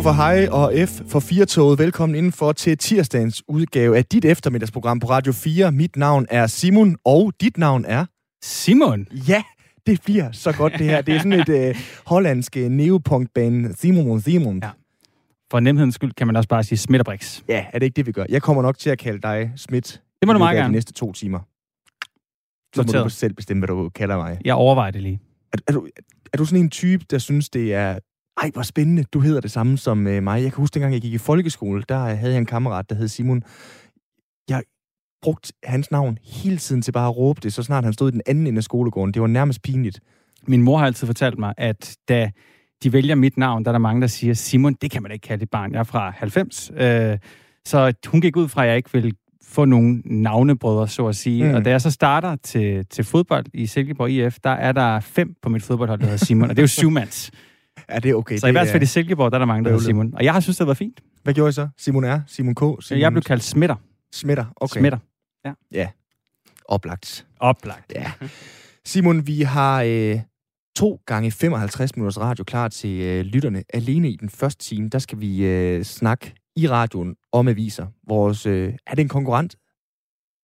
for hej og F for firetoget. Velkommen indenfor til tirsdagens udgave af dit eftermiddagsprogram på Radio 4. Mit navn er Simon, og dit navn er... Simon? Ja, det bliver så godt det her. Det er sådan et øh, hollandsk øh, neopunk-band. Simon Simon. Ja. For nemhedens skyld kan man også bare sige Smitterbrix. Ja, er det ikke det, vi gør? Jeg kommer nok til at kalde dig Smidt. Det må du meget gerne. de næste to timer. Så må du selv bestemme, hvad du kalder mig. Jeg overvejer det lige. Er, er, du, er du sådan en type, der synes, det er ej, hvor spændende, du hedder det samme som øh, mig. Jeg kan huske, dengang jeg gik i folkeskole, der havde jeg en kammerat, der hed Simon. Jeg brugte hans navn hele tiden til bare at råbe det, så snart han stod i den anden ende af skolegården. Det var nærmest pinligt. Min mor har altid fortalt mig, at da de vælger mit navn, der er der mange, der siger, Simon, det kan man ikke kalde et barn. Jeg er fra 90. Øh, så hun gik ud fra, at jeg ikke vil få nogle navnebrødre, så at sige. Mm. Og da jeg så starter til, til fodbold i Silkeborg IF, der er der fem på mit fodboldhold, der hedder Simon, og det er jo syvmands. Ja, det er okay. Så det i hvert fald i Silkeborg, der er der mange, der hedder Simon. Og jeg har synes, det var fint. Hvad gjorde I så? Simon R? Simon K? Simon... Jeg blev kaldt Smitter. Smitter, okay. Smitter, ja. Ja, oplagt. Oplagt. Ja. Simon, vi har øh, to gange 55 minutters radio klar til øh, lytterne. Alene i den første time, der skal vi øh, snakke i radioen om aviser. Vores, øh, er det en konkurrent?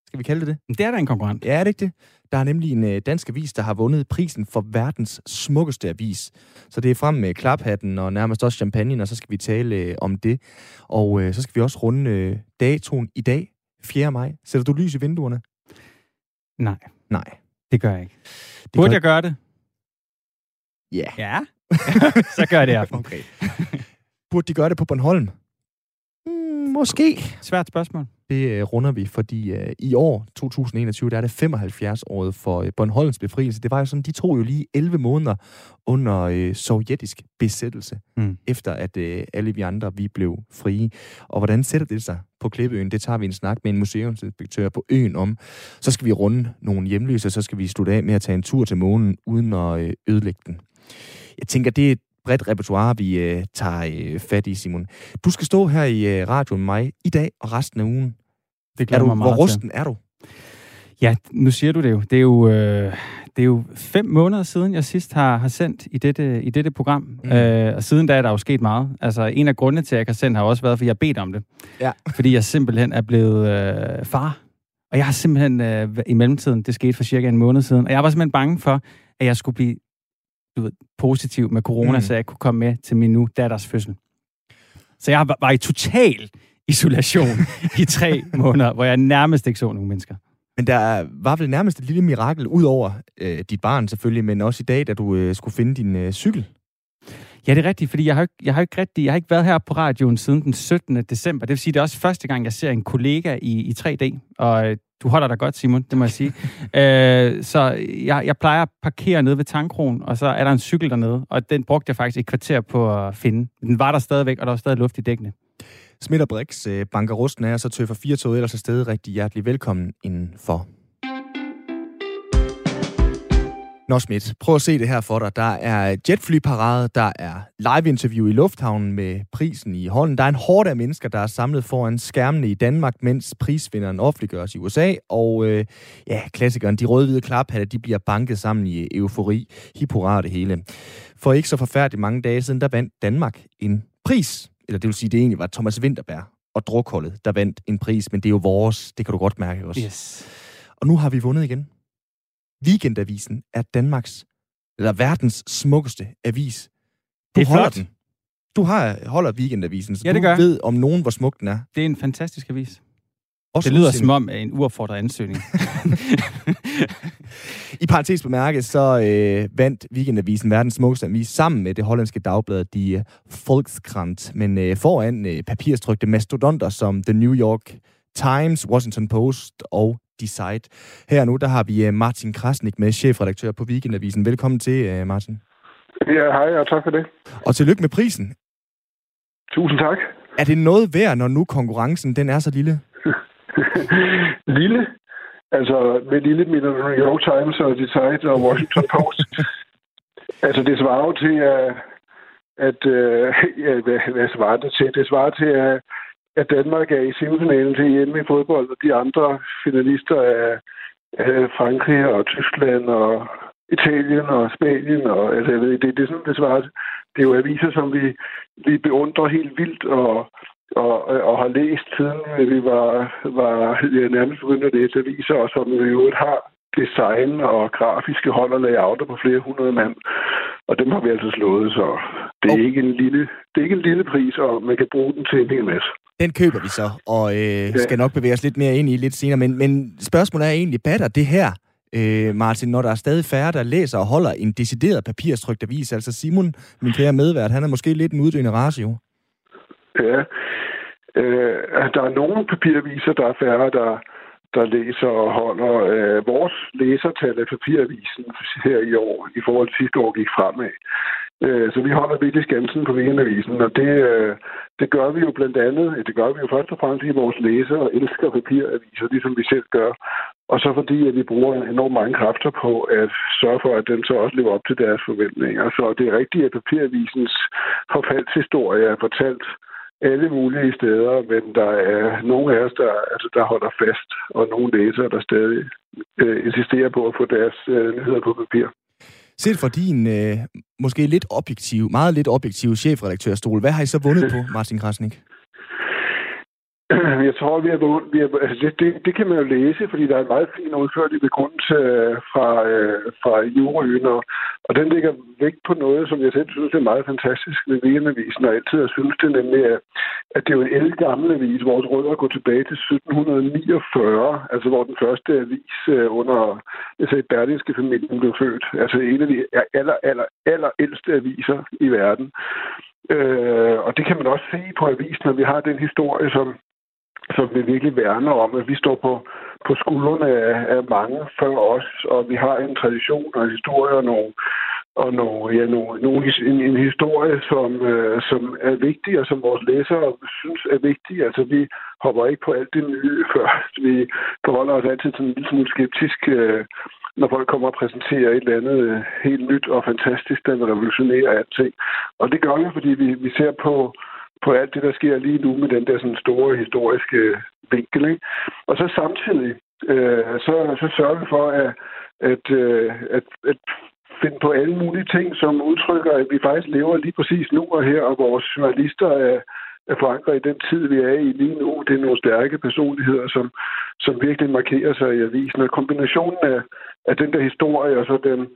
Skal vi kalde det det? Det er da en konkurrent. Ja, er det ikke det? Der er nemlig en øh, dansk avis, der har vundet prisen for verdens smukkeste avis. Så det er frem med klaphatten og nærmest også champagne, og så skal vi tale øh, om det. Og øh, så skal vi også runde øh, datoen i dag, 4. maj. Sætter du lys i vinduerne? Nej. Nej. Det gør jeg ikke. Det Burde gør... jeg gøre det? Ja. Ja? så gør jeg det i aften. Okay. Burde de gøre det på Bornholm? Måske. Svært spørgsmål. Det øh, runder vi, fordi øh, i år, 2021, der er det 75-året for øh, Bornholms befrielse. Det var jo sådan, de tog jo lige 11 måneder under øh, sovjetisk besættelse, mm. efter at øh, alle vi andre, vi blev frie. Og hvordan sætter det sig på Klippeøen? Det tager vi en snak med en museumsinspektør på øen om. Så skal vi runde nogle hjemløse, og så skal vi slutte af med at tage en tur til månen, uden at øh, ødelægge den. Jeg tænker, det bredt repertoire, vi øh, tager øh, fat i, Simon. Du skal stå her i øh, radioen med mig i dag og resten af ugen. Det er du, mig meget Hvor rusten til. er du? Ja, nu siger du det jo. Det er jo, øh, det er jo fem måneder siden, jeg sidst har, har sendt i dette, i dette program. Mm. Øh, og siden da er der jo sket meget. Altså, en af grundene til, at jeg kan sende, har også været, fordi jeg har bedt om det. Ja. Fordi jeg simpelthen er blevet øh, far. Og jeg har simpelthen øh, i mellemtiden, det skete for cirka en måned siden, og jeg var simpelthen bange for, at jeg skulle blive du ved, positiv med corona, mm. så jeg kunne komme med til min nu datters fødsel. Så jeg var i total isolation i tre måneder, hvor jeg nærmest ikke så nogen mennesker. Men der var vel nærmest et lille mirakel, ud over øh, dit barn selvfølgelig, men også i dag, da du øh, skulle finde din øh, cykel. Ja, det er rigtigt, fordi jeg har, ikke, jeg, har ikke rigtig, jeg har ikke været her på radioen siden den 17. december. Det vil sige, det er også første gang, jeg ser en kollega i, i 3D. Og øh, du holder dig godt, Simon, det må jeg sige. øh, så jeg, jeg plejer at parkere nede ved tankroen, og så er der en cykel dernede, og den brugte jeg faktisk et kvarter på at finde. Den var der stadigvæk, og der var stadig luft i dækkene. Smitter Brix øh, banker rusten af, og så tøffer fire tog ellers afsted. Rigtig hjertelig velkommen indenfor. Nå Schmidt, prøv at se det her for dig. Der er jetflyparade, der er live-interview i lufthavnen med prisen i hånden. Der er en hård af mennesker, der er samlet foran skærmene i Danmark, mens prisvinderen offentliggøres i USA. Og øh, ja, klassikeren, de røde-hvide klaphatte, de bliver banket sammen i eufori. Hipporar det hele. For ikke så forfærdeligt mange dage siden, der vandt Danmark en pris eller det vil sige, det egentlig var Thomas Winterberg og drukholdet, der vandt en pris, men det er jo vores, det kan du godt mærke også. Yes. Og nu har vi vundet igen. Weekendavisen er Danmarks, eller verdens smukkeste avis. Du det er flot. Den. Du har, holder Weekendavisen, så ja, det du gør. ved om nogen, hvor smuk den er. Det er en fantastisk avis. Også det lyder som om en uopfordret ansøgning. I parentes bemærket, så øh, vandt Weekendavisen verdens smukkeste avis sammen med det hollandske dagblad Die Volkskrant, men øh, foran øh, papirstrykte mastodonter som The New York Times, Washington Post og Decide. Her nu, der har vi øh, Martin Krasnik med, chefredaktør på Weekendavisen. Velkommen til, øh, Martin. Ja, hej, og tak for det. Og tillykke med prisen. Tusind tak. Er det noget værd, når nu konkurrencen den er så lille? lille? Altså, med lille mener New York Times og Detroit og Washington Post. altså, det svarer jo til, at, at øh, ja, hvad, hvad svarer det til? Det svarer til, at, at Danmark er i semifinalen til hjemme i fodbold, og de andre finalister er, er Frankrig og Tyskland og Italien og Spanien, og altså, jeg ved, det, det er sådan, det svarer Det er jo aviser, som vi vi beundrer helt vildt og, og, og har læst siden vi var, var ja, nærmest begyndt at læse aviser, og som vi jo har design og grafiske hold og layouter på flere hundrede mand. Og dem har vi altså slået, så det er, okay. ikke, en lille, det er ikke en lille pris, og man kan bruge den til en hel masse. Den køber vi så, og øh, ja. skal nok bevæge os lidt mere ind i lidt senere. Men, men spørgsmålet er egentlig, batter det her, øh, Martin, når der er stadig færre, der læser og holder en decideret papirstrykt avis? Altså Simon, min kære medvært, han er måske lidt en uddøende ratio. Ja, øh, der er nogle papiraviser, der er færre, der, der læser og holder. Øh, vores læsertal af papiravisen her i år, i forhold til sidste år, gik fremad. Øh, så vi holder virkelig skansen på Weekendavisen, og det, øh, det gør vi jo blandt andet, det gør vi jo først og fremmest, fordi vores læsere elsker papiraviser, ligesom vi selv gør. Og så fordi, at vi bruger enormt mange kræfter på at sørge for, at den så også lever op til deres forventninger. Så det er rigtigt, at papiravisens forfaldshistorie er fortalt alle mulige steder, men der er nogle af os, der, altså, der holder fast, og nogle læsere, der stadig øh, insisterer på at få deres øh, nyheder på papir. Set fra din øh, måske lidt objektiv, meget lidt objektiv chefredaktørstol, hvad har I så vundet på, Martin Krasnik? Jeg tror, vi har, vi har altså det, det, det kan man jo læse, fordi der er en meget fin udførlig begrundelse øh, fra, øh, fra juryen, og, og den ligger vægt på noget, som jeg selv synes er meget fantastisk ved Weekendavisen, og altid har synes det, nemlig at, at det er jo en ældre gammel avis. Vores rødder går tilbage til 1749, altså hvor den første avis øh, under altså i Berlingske familien blev født. Altså en af de aller, aller, aller ældste aviser i verden. Øh, og det kan man også se på avisen, når vi har den historie, som som vi virkelig værner om, at vi står på, på skuldrene af, af mange før os, og vi har en tradition og en historie og nogle, og nogle, ja, nogle, nogle, en, en historie, som, øh, som er vigtig, og som vores læsere synes er vigtig. Altså, vi hopper ikke på alt det nye først. Vi forholder os altid til en lille smule skeptisk, øh, når folk kommer og præsenterer et eller andet øh, helt nyt og fantastisk, der vil revolutionere alting. Og det gør vi, fordi vi, vi ser på på alt det, der sker lige nu med den der sådan store historiske vinkel. Ikke? Og så samtidig, øh, så, så sørger vi for at, at, øh, at, at finde på alle mulige ting, som udtrykker, at vi faktisk lever lige præcis nu og her, og vores journalister er, er forankret i den tid, vi er i lige nu. Det er nogle stærke personligheder, som, som virkelig markerer sig i avisen. Og kombinationen af, af den der historie og så den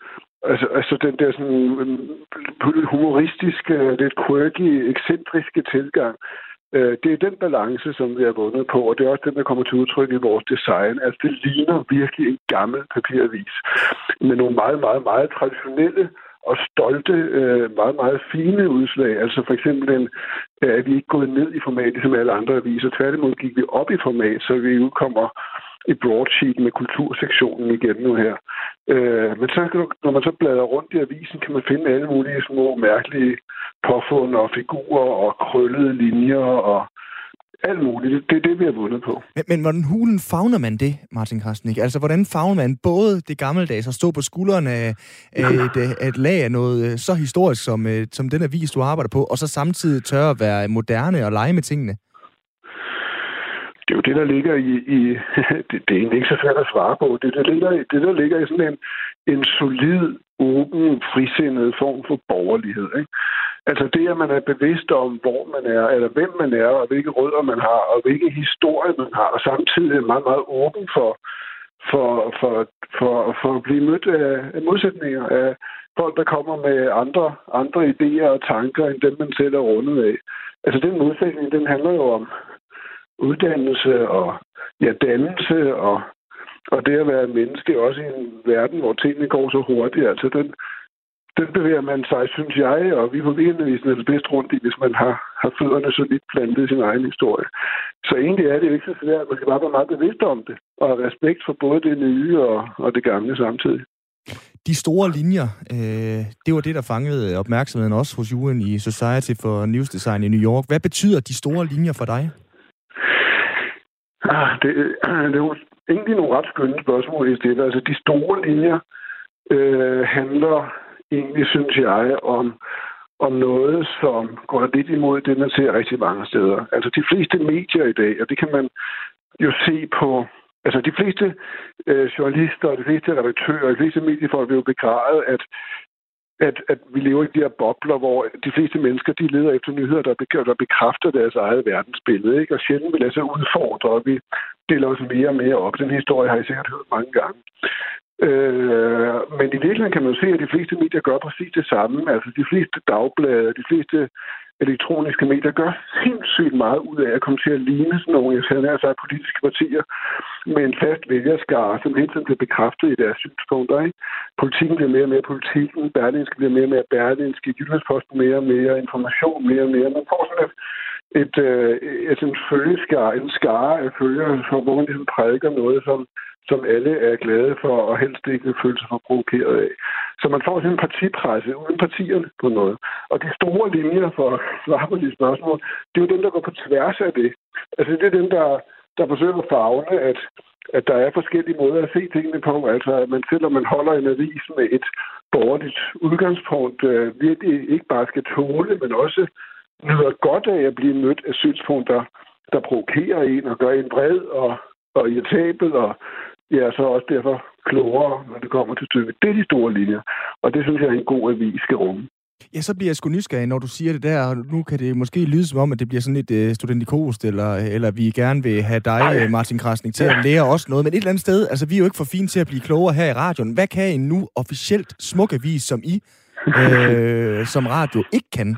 Altså, altså den der sådan øhm, humoristiske, lidt quirky, ekscentriske tilgang, øh, det er den balance, som vi har vundet på, og det er også den, der kommer til udtryk i vores design. Altså, det ligner virkelig en gammel papiravis med nogle meget, meget, meget traditionelle og stolte, øh, meget, meget fine udslag. Altså for eksempel den, øh, at vi ikke gået ned i format, som alle andre aviser. Tværtimod gik vi op i format, så vi udkommer i broadsheet med kultursektionen igen nu her. Øh, men så, når man så bladrer rundt i avisen, kan man finde alle mulige små mærkelige påfund og figurer og krøllede linjer og alt muligt. Det er det, vi har vundet på. Men, men hvordan hulen fagner man det, Martin Krasnik? Altså, hvordan fagner man både det gammeldags at stå på skuldrene af et, et lag af noget øh, så historisk som, øh, som den avis, du arbejder på, og så samtidig tør at være moderne og lege med tingene? det er jo det, der ligger i... i det, det er egentlig ikke så svært at svare på. Det, der ligger, det, der ligger i sådan en, en solid, åben, frisindet form for borgerlighed. Ikke? Altså det, at man er bevidst om, hvor man er, eller hvem man er, og hvilke rødder man har, og hvilke historie man har, og samtidig er meget, meget åben for, for, for, for, for at blive mødt af, af modsætninger, af folk, der kommer med andre, andre idéer og tanker, end dem, man selv er rundet af. Altså den modsætning, den handler jo om, uddannelse og ja, dannelse og, og det at være menneske også i en verden, hvor tingene går så hurtigt. Altså den, den bevæger man sig, synes jeg, og vi på Weekendavisen er det bedst rundt i, hvis man har, har fødderne så lidt plantet i sin egen historie. Så egentlig er det jo ikke så svært. Man skal bare være meget bevidst om det, og have respekt for både det nye og, og det gamle samtidig. De store linjer, øh, det var det, der fangede opmærksomheden også hos juryen i Society for News Design i New York. Hvad betyder de store linjer for dig? Ah, det, det er jo egentlig nogle ret skønne spørgsmål, I stiller. Altså, de store linjer øh, handler egentlig, synes jeg, om, om noget, som går lidt imod det, man ser rigtig mange steder. Altså, de fleste medier i dag, og det kan man jo se på... Altså, de fleste øh, journalister og de fleste redaktører de fleste mediefolk vil jo begræde, at at, at vi lever i de her bobler, hvor de fleste mennesker, de leder efter nyheder, der, be- der bekræfter deres eget verdensbillede, ikke? og sjældent vil lade sig udfordre, og vi deler os mere og mere op. Den historie har I sikkert hørt mange gange. Øh, men i virkeligheden kan man jo se, at de fleste medier gør præcis det samme. Altså de fleste dagblade, de fleste elektroniske medier gør sindssygt meget ud af at komme til at ligne sådan nogle, jeg sagde, sagt, politiske partier med en fast vælgerskare, som hele tiden bliver bekræftet i deres synspunkter. Ikke? Politikken bliver mere og mere politikken, Berlinske bliver mere og mere Berlinske, Jyllandsposten mere og mere, information mere og mere. Man får sådan et, et, et, et, et en følgeskare, en skare af følgere, hvor man ligesom prædiker noget, som som alle er glade for og helst ikke vil føle sig for provokeret af. Så man får sådan en partipresse uden partierne på noget. Og de store linjer for at svare på de spørgsmål, det er jo dem, der går på tværs af det. Altså det er dem, der, der forsøger at fagne, at, at der er forskellige måder at se tingene på. Altså at man selvom man holder en avis med et borgerligt udgangspunkt, øh, virkelig ikke bare skal tåle, men også nyder godt af at blive mødt af synspunkter, der provokerer en og gør en bred og, og irritabel og ja, så også derfor klogere, når det kommer til stykket. Det er de store linjer, og det synes jeg er en god avis skal rumme. Ja, så bliver jeg sgu nysgerrig, når du siger det der. Nu kan det måske lyde som om, at det bliver sådan lidt uh, studentikost, eller, eller vi gerne vil have dig, Ej. Martin Krasnik, til ja. at lære os noget. Men et eller andet sted, altså vi er jo ikke for fine til at blive klogere her i radioen. Hvad kan en nu officielt smuk avis, som I øh, som radio ikke kan?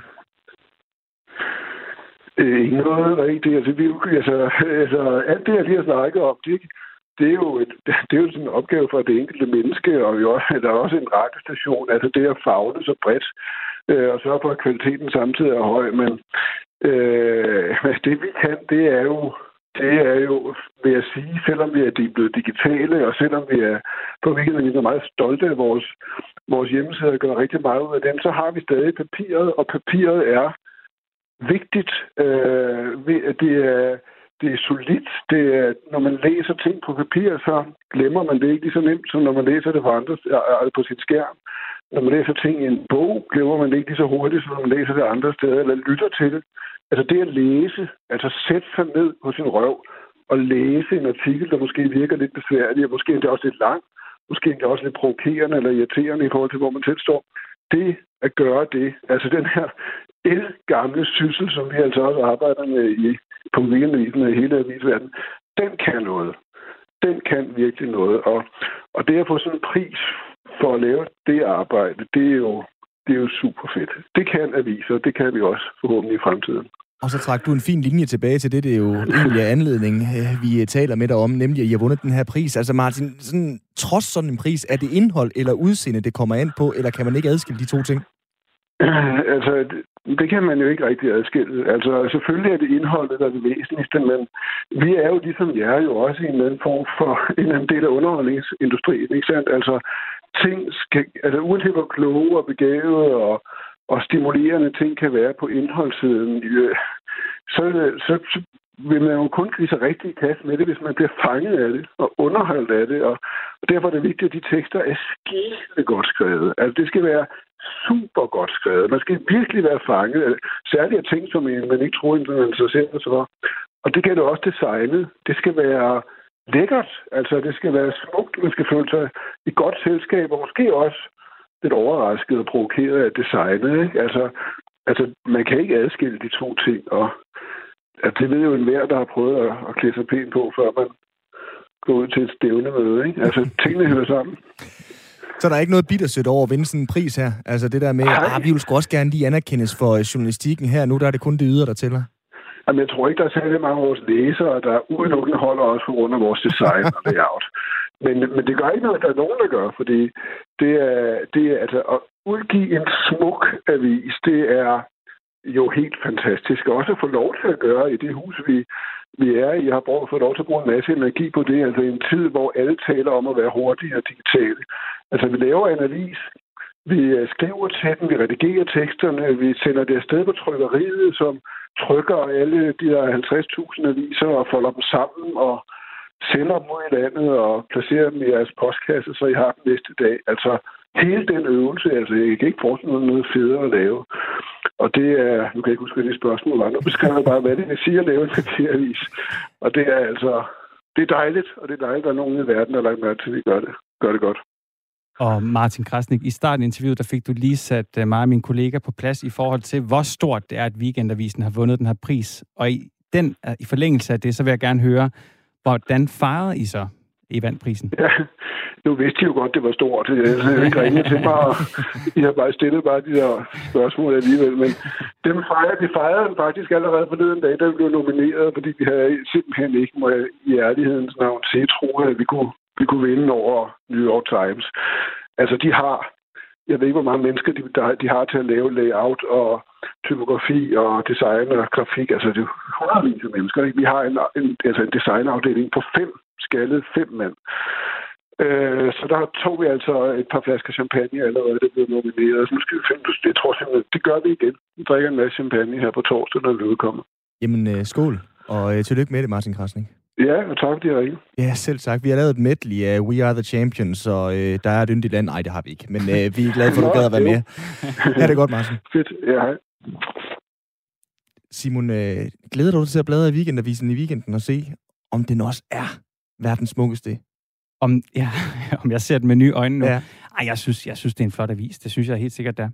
Øh, ikke noget rigtigt. Altså, vi, altså, altså, alt det, jeg lige har snakket om, det, det er jo, et, det er jo sådan en opgave for det enkelte menneske, og jo, der er også en radiostation, altså det at fagne så bredt, øh, og sørge for, at kvaliteten samtidig er høj. Men øh, det vi kan, det er jo, det er jo, vil jeg sige, selvom vi er blevet digitale, og selvom vi er på vi er meget stolte af vores, vores hjemmeside og gør rigtig meget ud af dem, så har vi stadig papiret, og papiret er vigtigt. Øh, det er det er solidt. Det er, når man læser ting på papir, så glemmer man det ikke lige så nemt, som når man læser det på, andre, på sit skærm. Når man læser ting i en bog, glemmer man det ikke lige så hurtigt, som når man læser det andre steder, eller lytter til det. Altså det at læse, altså sætte sig ned på sin røv og læse en artikel, der måske virker lidt besværlig, og måske endda også lidt lang, måske endda også lidt provokerende eller irriterende i forhold til, hvor man selv står. Det at gøre det, altså den her el gamle syssel, som vi altså også arbejder med i på weekendavisen i hele avisverdenen, den kan noget. Den kan virkelig noget. Og, og det at få sådan en pris for at lave det arbejde, det er jo, det er jo super fedt. Det kan aviser, det kan vi også forhåbentlig i fremtiden. Og så trak du en fin linje tilbage til det, det er jo egentlig er anledning, øh, vi øh, taler med dig om, nemlig at I har vundet den her pris. Altså Martin, sådan, trods sådan en pris, er det indhold eller udseende, det kommer ind på, eller kan man ikke adskille de to ting? altså, det kan man jo ikke rigtig adskille. Altså, selvfølgelig er det indholdet, der er det væsentligste, men vi er jo ligesom jer jo også i en anden form for en anden del af underholdningsindustrien, ikke sandt? Altså, ting skal, altså uanset hvor kloge og begavede og, og stimulerende ting kan være på indholdssiden, øh, så, så, så vil man jo kun give sig rigtig i kast med det, hvis man bliver fanget af det og underholdt af det. Og, og derfor er det vigtigt, at de tekster er skide godt skrevet. Altså, det skal være super godt skrevet. Man skal virkelig være fanget. Særligt af ting, som man ikke tror, man interesserer sig for. Og det gælder også designet. Det skal være lækkert. Altså, det skal være smukt. Man skal føle sig i godt selskab, og måske også lidt overrasket og provokeret af designet. Ikke? Altså, altså, man kan ikke adskille de to ting. Og altså, det ved jo enhver, der har prøvet at, at klæde sig pænt på, før man går ud til et stævnemøde. Ikke? Altså, tingene hører sammen. Så der er ikke noget bittersødt over at vinde sådan en pris her? Altså det der med, at ah, vi vil sgu også gerne lige anerkendes for journalistikken her. Nu der er det kun det yder, der tæller. Jamen, jeg tror ikke, der er særlig mange af vores læsere, der udelukkende holder os på grund af vores design og layout. Men, men det gør ikke noget, der er nogen, der gør, fordi det er, det er altså at udgive en smuk avis, det er jo helt fantastisk. Også at få lov til at gøre i det hus, vi, vi er. Jeg har brugt for lov til at bruge en masse energi på det. Altså i en tid, hvor alle taler om at være hurtige og digitale. Altså vi laver en avis, vi øh, skriver til den, vi redigerer teksterne, vi sender det afsted på trykkeriet, som trykker alle de der 50.000 aviser og folder dem sammen og sender dem ud i landet og placerer dem i jeres postkasse, så I har dem næste dag. Altså hele den øvelse, altså jeg kan ikke forestille mig noget federe at lave. Og det er, nu kan jeg ikke huske, hvad det spørgsmål var, nu beskriver jeg bare, hvad det vil sige at lave en papiravis. Og det er altså, det er dejligt, og det er dejligt, at der er nogen i verden, der har lagt mærke til, at vi gør det, gør det godt. Og Martin Krasnik, i starten af interviewet, der fik du lige sat øh, mig og min kollega på plads i forhold til, hvor stort det er, at Weekendavisen har vundet den her pris. Og i, den, øh, i forlængelse af det, så vil jeg gerne høre, hvordan fejrede I så i vandprisen? Ja, nu vidste de jo godt, det var stort. Jeg havde ikke ringet til mig, og de har bare stillet bare de der spørgsmål alligevel. Men dem fejrede, de fejrede faktisk allerede forleden dag, da vi blev nomineret, fordi vi havde simpelthen ikke, må jeg i ærlighedens navn sige, troet, at vi kunne, vi kunne vinde over New York Times. Altså, de har, jeg ved ikke, hvor mange mennesker de, der, de har til at lave layout og typografi og design og grafik. Altså, det er hundredvis af mennesker. Ikke? Vi har en, en, altså en designafdeling på fem skaldet fem mand. Øh, så der tog vi altså et par flasker champagne allerede, det blev nomineret. Så nu skal vi finde det. Jeg tror simpelthen, det gør vi igen. Vi drikker en masse champagne her på torsdag, når det udkommer. Jamen, øh, skål. Og øh, tillykke med det, Martin Krasning. Ja, og tak, de har ikke. Ja, selv tak. Vi har lavet et medley af We Are The Champions, og øh, der er et yndigt land. Nej, det har vi ikke, men øh, vi er glade for, at du gad at være med. Ja, det er godt, Martin. Fedt, ja, hej. Simon, øh, glæder du dig til at bladre i weekendavisen i weekenden og se, om den også er verdens smukkeste? Om, ja, om jeg ser den med nye øjne nu? Ja. Ej, jeg synes, jeg synes, det er en flot avis. Det synes jeg helt sikkert, der.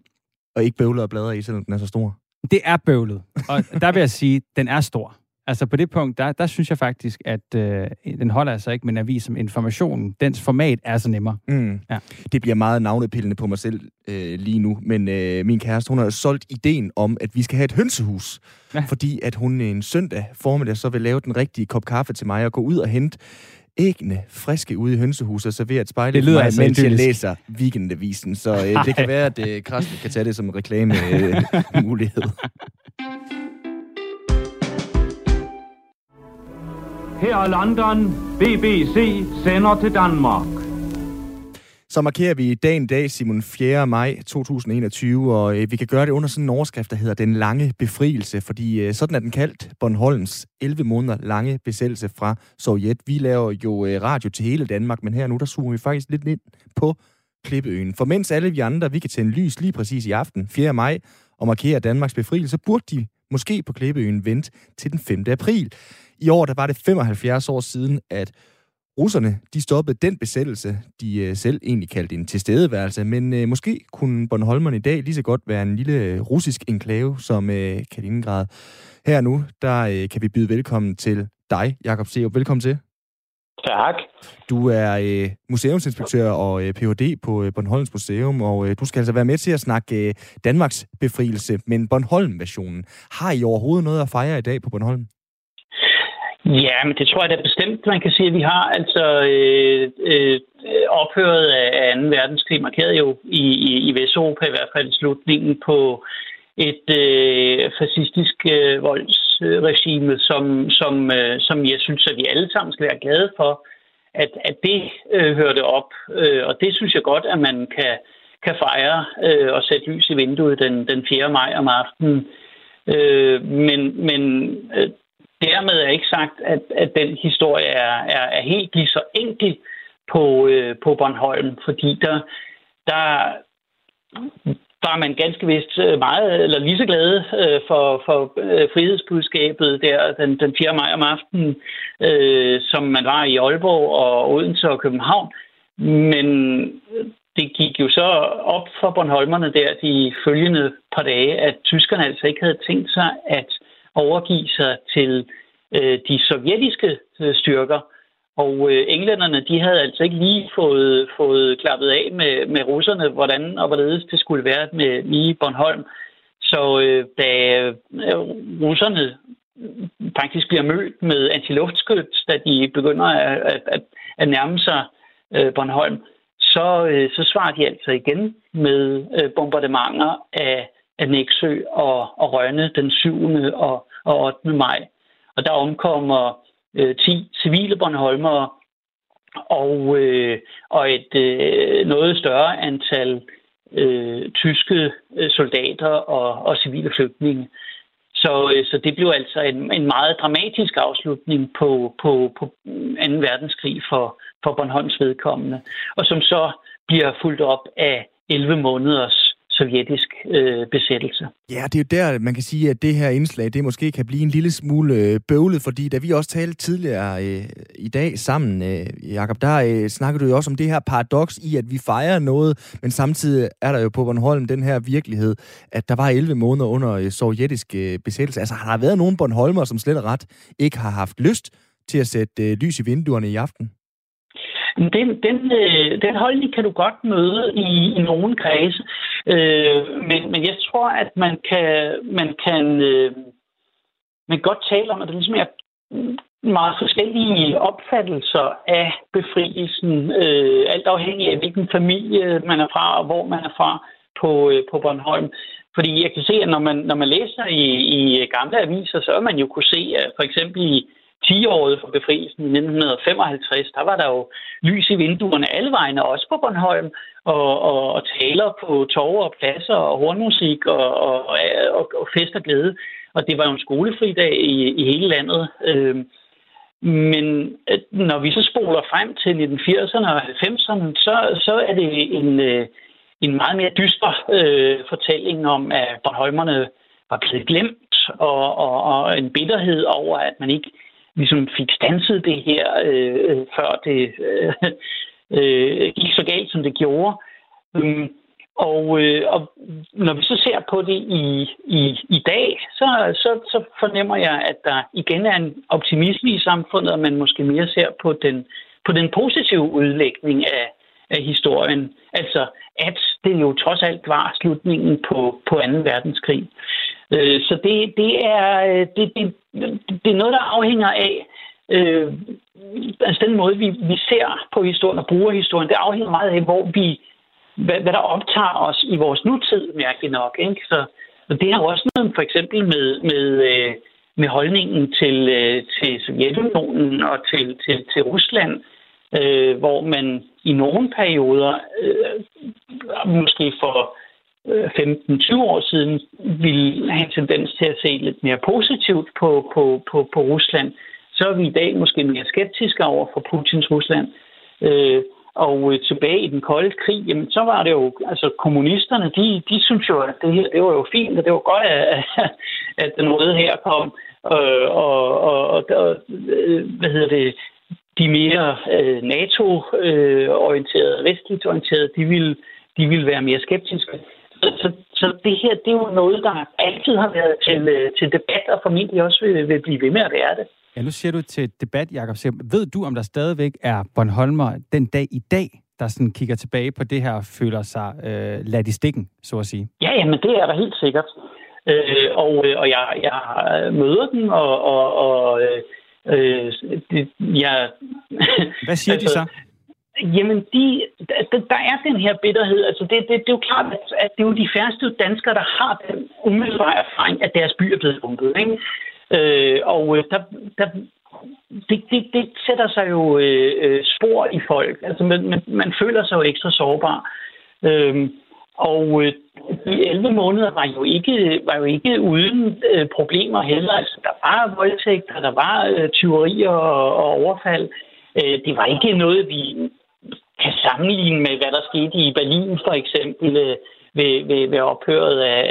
Og ikke bøvlet og bladre i, selvom den er så stor? Det er bøvlet. Og der vil jeg sige, den er stor. Altså på det punkt, der, der synes jeg faktisk, at øh, den holder altså ikke med en avis som information. Dens format er så nemmere. Mm. Ja. Det bliver meget navnepillende på mig selv øh, lige nu, men øh, min kæreste, hun har solgt ideen om, at vi skal have et hønsehus. Ja. Fordi at hun en søndag formiddag så vil lave den rigtige kop kaffe til mig og gå ud og hente æggene friske ude i hønsehuset og servere et spejl det lyder mig, altså mens jeg læser weekendavisen. Så øh, det kan være, at øh, Krasnik kan tage det som reklame øh, mulighed. Her er London. BBC sender til Danmark. Så markerer vi dagen dag, Simon 4. maj 2021, og øh, vi kan gøre det under sådan en overskrift, der hedder Den Lange Befrielse, fordi øh, sådan er den kaldt, Bornholms 11 måneder lange besættelse fra Sovjet. Vi laver jo øh, radio til hele Danmark, men her nu, der zoomer vi faktisk lidt ind på Klippeøen. For mens alle vi andre, vi kan tænde lys lige præcis i aften, 4. maj, og markere Danmarks befrielse, burde de måske på Klippeøen vente til den 5. april. I år der var det 75 år siden, at russerne de stoppede den besættelse, de øh, selv egentlig kaldte en tilstedeværelse, men øh, måske kunne Bornholmerne i dag lige så godt være en lille øh, russisk enklave som øh, Kaliningrad. Her nu, der øh, kan vi byde velkommen til dig, Jakob Seup. Velkommen til. Tak. Du er øh, museumsinspektør og øh, Ph.D. på øh, Bornholms Museum, og øh, du skal altså være med til at snakke øh, Danmarks befrielse, men Bornholm-versionen. Har I overhovedet noget at fejre i dag på Bornholm? Ja, men det tror jeg da bestemt, man kan sige, at vi har. Altså øh, øh, ophøret af 2. verdenskrig markeret jo i, i, i Vesteuropa i hvert fald slutningen på et øh, fascistisk øh, voldsregime, som, som, øh, som jeg synes, at vi alle sammen skal være glade for, at, at det øh, hørte op. Øh, og det synes jeg godt, at man kan, kan fejre øh, og sætte lys i vinduet den, den 4. maj om aftenen. Øh, men men øh, dermed er ikke sagt, at, at den historie er, er, er helt lige så enkel på, øh, på Bornholm, fordi der, der var man ganske vist øh, meget, eller lige så glade øh, for, for øh, frihedsbudskabet der den, den 4. maj om aftenen, øh, som man var i Aalborg og Odense og København. Men det gik jo så op for Bornholmerne der de følgende par dage, at tyskerne altså ikke havde tænkt sig at overgive sig til øh, de sovjetiske øh, styrker. Og øh, englænderne, de havde altså ikke lige fået, fået klappet af med, med russerne, hvordan og hvorledes det skulle være med lige Bornholm. Så øh, da øh, russerne faktisk bliver mødt med antiluftskyt, da de begynder at, at, at nærme sig øh, Bornholm, så, øh, så svarer de altså igen med øh, bombardementer af, af Næksø og, og Rønne den 7. og, og 8. maj. Og der omkommer øh, 10 civile Bornholmere og, øh, og et øh, noget større antal øh, tyske øh, soldater og, og civile flygtninge. Så, øh, så det blev altså en, en meget dramatisk afslutning på, på, på 2. verdenskrig for, for Bornholms vedkommende, og som så bliver fuldt op af 11 måneders sovjetisk øh, besættelse. Ja, det er jo der, man kan sige, at det her indslag, det måske kan blive en lille smule øh, bøvlet, fordi da vi også talte tidligere øh, i dag sammen, øh, Jakob, der øh, snakkede du jo også om det her paradoks i, at vi fejrer noget, men samtidig er der jo på Bornholm den her virkelighed, at der var 11 måneder under øh, sovjetisk øh, besættelse. Altså har der været nogen Bornholmer, som slet og ret ikke har haft lyst til at sætte øh, lys i vinduerne i aften? Den, den, øh, den holdning kan du godt møde i, i nogle kredse, øh, men, men jeg tror, at man kan, man kan øh, man kan godt tale om, at der ligesom er meget forskellige opfattelser af befrielsen, øh, alt afhængig af hvilken familie man er fra og hvor man er fra på, øh, på Bornholm. Fordi jeg kan se, at når man, når man læser i, i gamle aviser, så vil man jo kunne se, at for eksempel i 10-året for befrielsen i 1955, der var der jo lys i vinduerne alle vegne, også på Bornholm, og, og, og taler på torve og pladser og hornmusik og, og, og, og fest og glæde. Og det var jo en skolefri dag i, i hele landet. Øhm, øh, men når vi så spoler frem til 1980'erne og 90'erne, så, så er det en, øh, en meget mere dyster øh, fortælling om, at Bornholmerne var blevet glemt, og, og, og en bitterhed over, at man ikke ligesom fik stanset det her, øh, øh, før det øh, øh, gik så galt, som det gjorde. Um, og, øh, og når vi så ser på det i, i, i dag, så, så, så fornemmer jeg, at der igen er en optimisme i samfundet, og man måske mere ser på den, på den positive udlægning af, af historien. Altså, at det jo trods alt var slutningen på, på 2. verdenskrig. Øh, så det, det, er, øh, det, det, det er noget, der afhænger af, øh, altså den måde, vi, vi ser på historien og bruger historien, det afhænger meget af, hvor vi, hvad, hvad der optager os i vores nutid, mærkeligt nok. Ikke? Så, og det har også noget for eksempel med, med, øh, med holdningen til, øh, til Sovjetunionen og til, til, til Rusland, øh, hvor man i nogle perioder, øh, måske for Øh, 15-20 år siden ville have en tendens til at se lidt mere positivt på, på, på, på Rusland, så er vi i dag måske mere skeptiske over for Putins Rusland. Øh, og øh, tilbage i den kolde krig, jamen, så var det jo, altså kommunisterne, de, de synes jo, at det her, det var jo fint, og det var godt, at, at den røde her kom, øh, og, og, og, og, øh, hvad hedder det, de mere øh, NATO-orienterede, vestligt orienterede, de ville, de ville være mere skeptiske. Så, så det her, det er jo noget, der altid har været til, øh, til debat, og formentlig også vil, vil blive ved med at være det. Ja, nu siger du til debat, Jacob. Ved du, om der stadigvæk er Bornholmer den dag i dag, der sådan kigger tilbage på det her og føler sig øh, ladt i stikken, så at sige? Ja, jamen det er der helt sikkert. Øh, og, øh, og jeg, jeg møder dem, og, og, og øh, øh jeg... Hvad siger altså, de så? Jamen, de, der, der er den her bitterhed. Altså, det, det, det er jo klart, at, at det er jo de færreste danskere, der har den umiddelbare erfaring, at deres by er blevet bombet. Ikke? Øh, og øh, der, der, det, det, det sætter sig jo øh, øh, spor i folk. Altså, man, man, man føler sig jo ekstra sårbar. Øh, og øh, de 11 måneder var jo ikke, var jo ikke uden øh, problemer heller. Altså, der var voldtægter, der var øh, tyverier og, og overfald. Øh, det var ikke noget, vi kan sammenligne med, hvad der skete i Berlin for eksempel øh, ved, ved, ved ophøret af,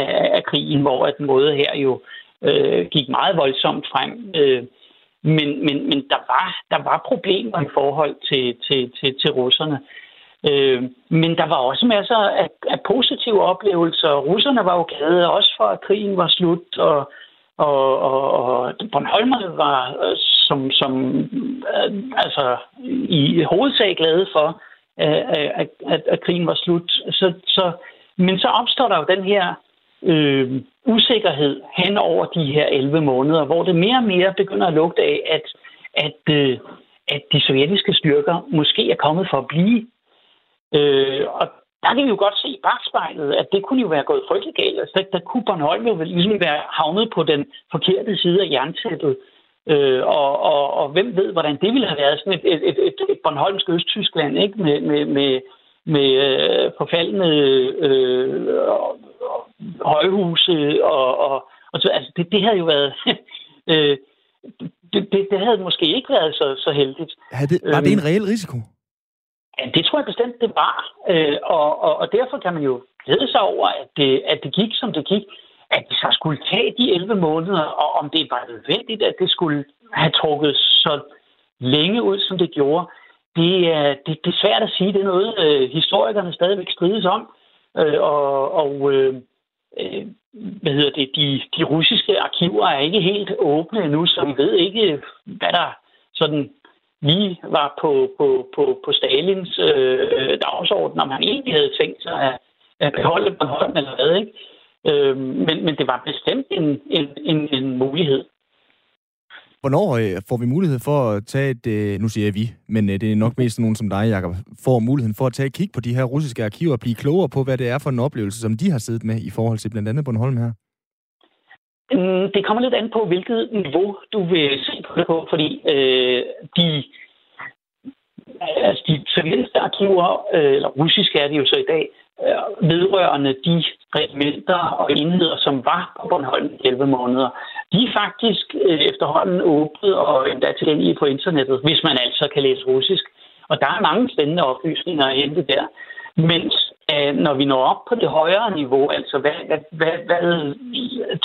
af, af krigen, hvor at måde her jo øh, gik meget voldsomt frem. Øh, men men, men der, var, der var problemer i forhold til, til, til, til russerne. Øh, men der var også masser af, af positive oplevelser. Russerne var jo glade også for, at krigen var slut, og, og, og, og Bornholmerne var øh, som, som øh, altså i hovedsag glade for, at, at, at, at krigen var slut. Så, så, men så opstår der jo den her øh, usikkerhed hen over de her 11 måneder, hvor det mere og mere begynder at lugte af, at, at, øh, at de sovjetiske styrker måske er kommet for at blive. Øh, og der kan vi jo godt se i bagspejlet, at det kunne jo være gået frygtelig galt. Altså, der, der kunne Bornholm jo ligesom være havnet på den forkerte side af jerntæppet. Øh, og, og, og hvem ved, hvordan det ville have været sådan et, et, et, et, et Bornholmsk Østtyskland, ikke? Med, med, med, med øh, forfaldende øh, højhuse og, og, og så, altså det, det havde jo været øh, det, det, det havde måske ikke været så, så heldigt. Havde det, var det en øhm, reel risiko? Ja, det tror jeg bestemt, det var. Øh, og, og, og derfor kan man jo glæde sig over, at det, at det gik, som det gik. At det så skulle tage de 11 måneder, og om det var nødvendigt, at det skulle have trukket så længe ud, som det gjorde, det er, det, det er svært at sige. Det er noget, øh, historikerne stadigvæk strides om. Øh, og og øh, øh, hvad hedder det, de, de russiske arkiver er ikke helt åbne endnu, så vi ved ikke, hvad der sådan lige var på, på, på, på Stalins øh, dagsorden, om han egentlig havde tænkt sig at, at beholde Bornholm eller hvad. Ikke? Øh, men, men det var bestemt en, en, en, en mulighed. Hvornår øh, får vi mulighed for at tage et, øh, nu siger jeg vi, men øh, det er nok mest nogen som dig, Jacob, får muligheden for at tage et kig på de her russiske arkiver og blive klogere på, hvad det er for en oplevelse, som de har siddet med i forhold til blandt andet Bornholm her? Mm, det kommer lidt an på, hvilket niveau du vil se på det på, fordi øh, de, altså de sovjetiske arkiver, øh, eller russiske er det jo så i dag, øh, vedrørende de regimenter og enheder, som var på Bornholm i 11 måneder, de er faktisk øh, efterhånden åbnet og endda tilgængelige på internettet, hvis man altså kan læse russisk. Og der er mange spændende oplysninger at hente der. Mens øh, når vi når op på det højere niveau, altså hvad, hvad, hvad, hvad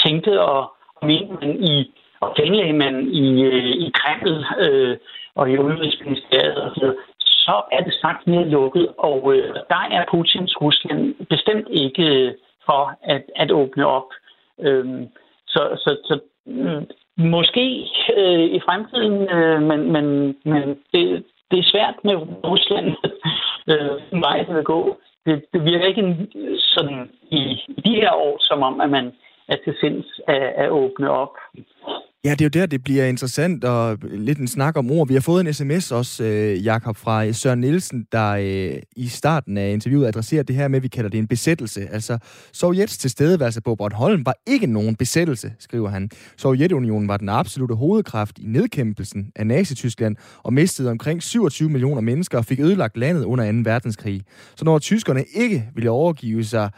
tænkte og, mente man i, og planlagde man i, øh, i Kreml øh, og i Udenrigsministeriet og så, så er det sagt mere lukket, og øh, der er Putins Rusland bestemt ikke for at, at åbne op. Øhm, så, så, så mm, måske øh, i fremtiden, øh, men, men, men det, det er svært med Rusland, øh, vej til at gå. Det, det virker ikke sådan i, de her år, som om, at man er til sinds at, at åbne op. Ja, det er jo der, det bliver interessant, og lidt en snak om ord. Vi har fået en sms også, øh, Jakob, fra øh, Søren Nielsen, der øh, i starten af interviewet adresserer det her med, at vi kalder det en besættelse. Altså, Sovjets tilstedeværelse på Bornholm var ikke nogen besættelse, skriver han. Sovjetunionen var den absolute hovedkraft i nedkæmpelsen af Nazi-Tyskland og mistede omkring 27 millioner mennesker og fik ødelagt landet under 2. verdenskrig. Så når tyskerne ikke ville overgive sig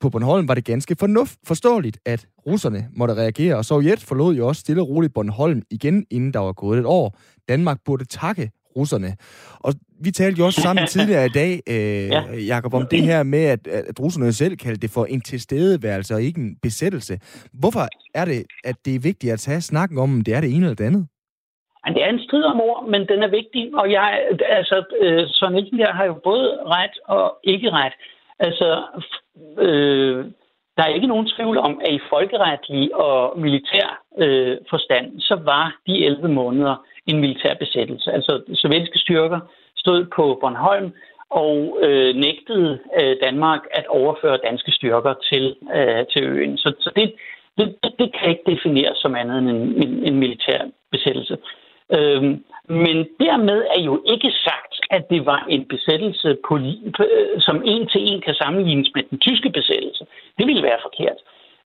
på Bornholm var det ganske fornuft, forståeligt, at russerne måtte reagere, og Sovjet forlod jo også stille og roligt Bornholm igen, inden der var gået et år. Danmark burde takke russerne. Og vi talte jo også sammen tidligere i dag, øh, ja. Jacob, om det her med, at, at russerne selv kaldte det for en tilstedeværelse og ikke en besættelse. Hvorfor er det, at det er vigtigt at tage snakken om, om det er det ene eller det andet? Det er en strid om ord, men den er vigtig, og jeg, altså, øh, Søren Nielsen der har jo både ret og ikke ret. Altså, øh, der er ikke nogen tvivl om, at i folkeretlig og militær øh, forstand, så var de 11 måneder en militær besættelse. Altså, sovjetiske styrker stod på Bornholm og øh, nægtede øh, Danmark at overføre danske styrker til, øh, til øen. Så, så det, det, det kan ikke defineres som andet end en, en, en militær besættelse. Øhm, men dermed er jo ikke sagt, at det var en besættelse, på, øh, som en til en kan sammenlignes med den tyske besættelse. Det ville være forkert.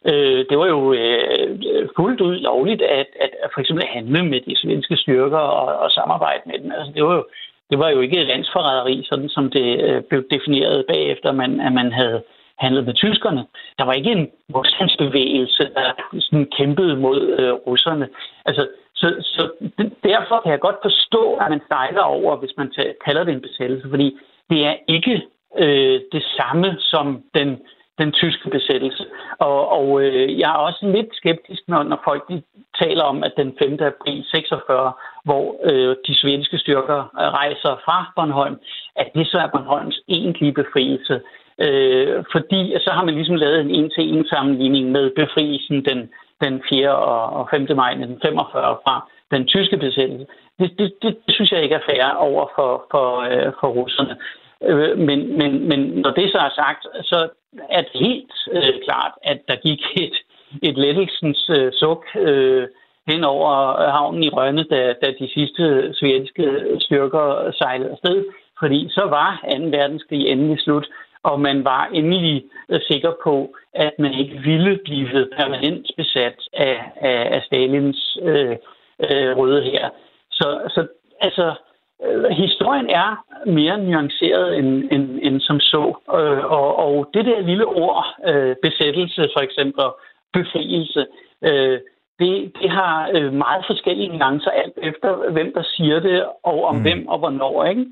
Øh, det var jo øh, fuldt ud lovligt at, at, at for eksempel handle med de svenske styrker og, og samarbejde med dem. Altså, det var jo det var jo ikke landsforræderi, sådan som det øh, blev defineret bagefter, man, at man havde handlet med tyskerne. Der var ikke en modstandsbevægelse, der sådan kæmpede mod øh, russerne. Altså, så, så derfor kan jeg godt forstå, at man sejler over, hvis man kalder det en besættelse, fordi det er ikke øh, det samme som den, den tyske besættelse. Og, og øh, jeg er også lidt skeptisk, når, når folk de taler om, at den 5. april 46, hvor øh, de svenske styrker rejser fra Bornholm, at det så er Bornholms egentlige befrielse. Øh, fordi så har man ligesom lavet en en-til-en sammenligning med befrielsen den den 4. og 5. maj 1945 fra den tyske besættelse. Det, det, det, det synes jeg ikke er fair over for, for, øh, for russerne. Øh, men, men, men når det så er sagt, så er det helt øh, klart, at der gik et, et lettelsens øh, suk øh, hen over havnen i Rønne, da, da de sidste svenske styrker sejlede afsted. Fordi så var 2. verdenskrig endelig slut og man var endelig øh, sikker på, at man ikke ville blive permanent besat af, af, af Stalins øh, øh, røde her. Så, så altså, øh, historien er mere nuanceret end, end, end som så. Øh, og, og det der lille ord, øh, besættelse for eksempel, befrielse, øh, det, det har øh, meget forskellige nuancer alt efter, hvem der siger det, og om mm. hvem og hvornår. Ikke?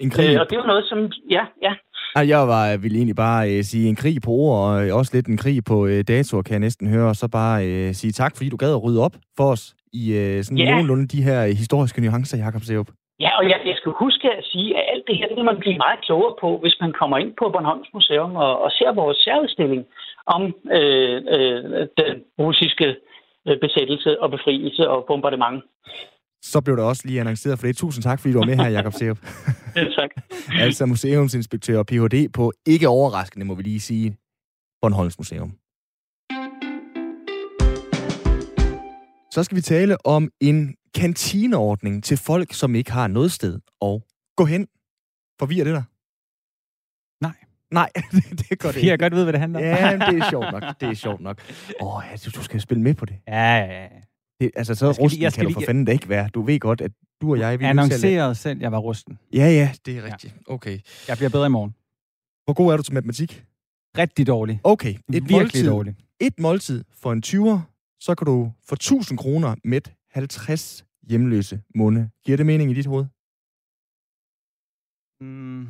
En krig... øh, og det er jo noget, som... Ja, ja. Ej, jeg var, ville egentlig bare øh, sige en krig på ord, og også lidt en krig på øh, datoer, kan jeg næsten høre, og så bare øh, sige tak, fordi du gad at rydde op for os i øh, sådan yeah. nogenlunde de her historiske nuancer, Jakob Seup. Ja, og jeg, jeg skal huske at sige, at alt det her, det kan man blive meget klogere på, hvis man kommer ind på Bornholms Museum og, og ser vores særudstilling om øh, øh, den russiske øh, besættelse og befrielse og bombardement. Så blev der også lige annonceret for det. Tusind tak, fordi du var med her, Jakob Seup. ja, tak. altså museumsinspektør og Ph.D. på, ikke overraskende må vi lige sige, Bornholms Museum. Så skal vi tale om en kantineordning til folk, som ikke har noget sted at gå hen. Forvirrer det dig? Nej. Nej, det, det går det ikke. Jeg godt ved, hvad det handler om. Ja, det er sjovt nok. Det er sjovt nok. Åh, oh, ja, du, du skal spille med på det. Ja, ja, ja. Det, altså, så rusten lige, kan du for fanden ikke være. Du ved godt, at du og jeg... Vi annoncerede selv, jeg var rusten. Ja, ja, det er rigtigt. Ja. Okay. Jeg bliver bedre i morgen. Hvor god er du til matematik? Rigtig dårlig. Okay. Et Virkelig måltid, dårlig. Et måltid for en 20'er, så kan du for 1000 kroner med 50 hjemløse munde. Giver det mening i dit hoved? Mm,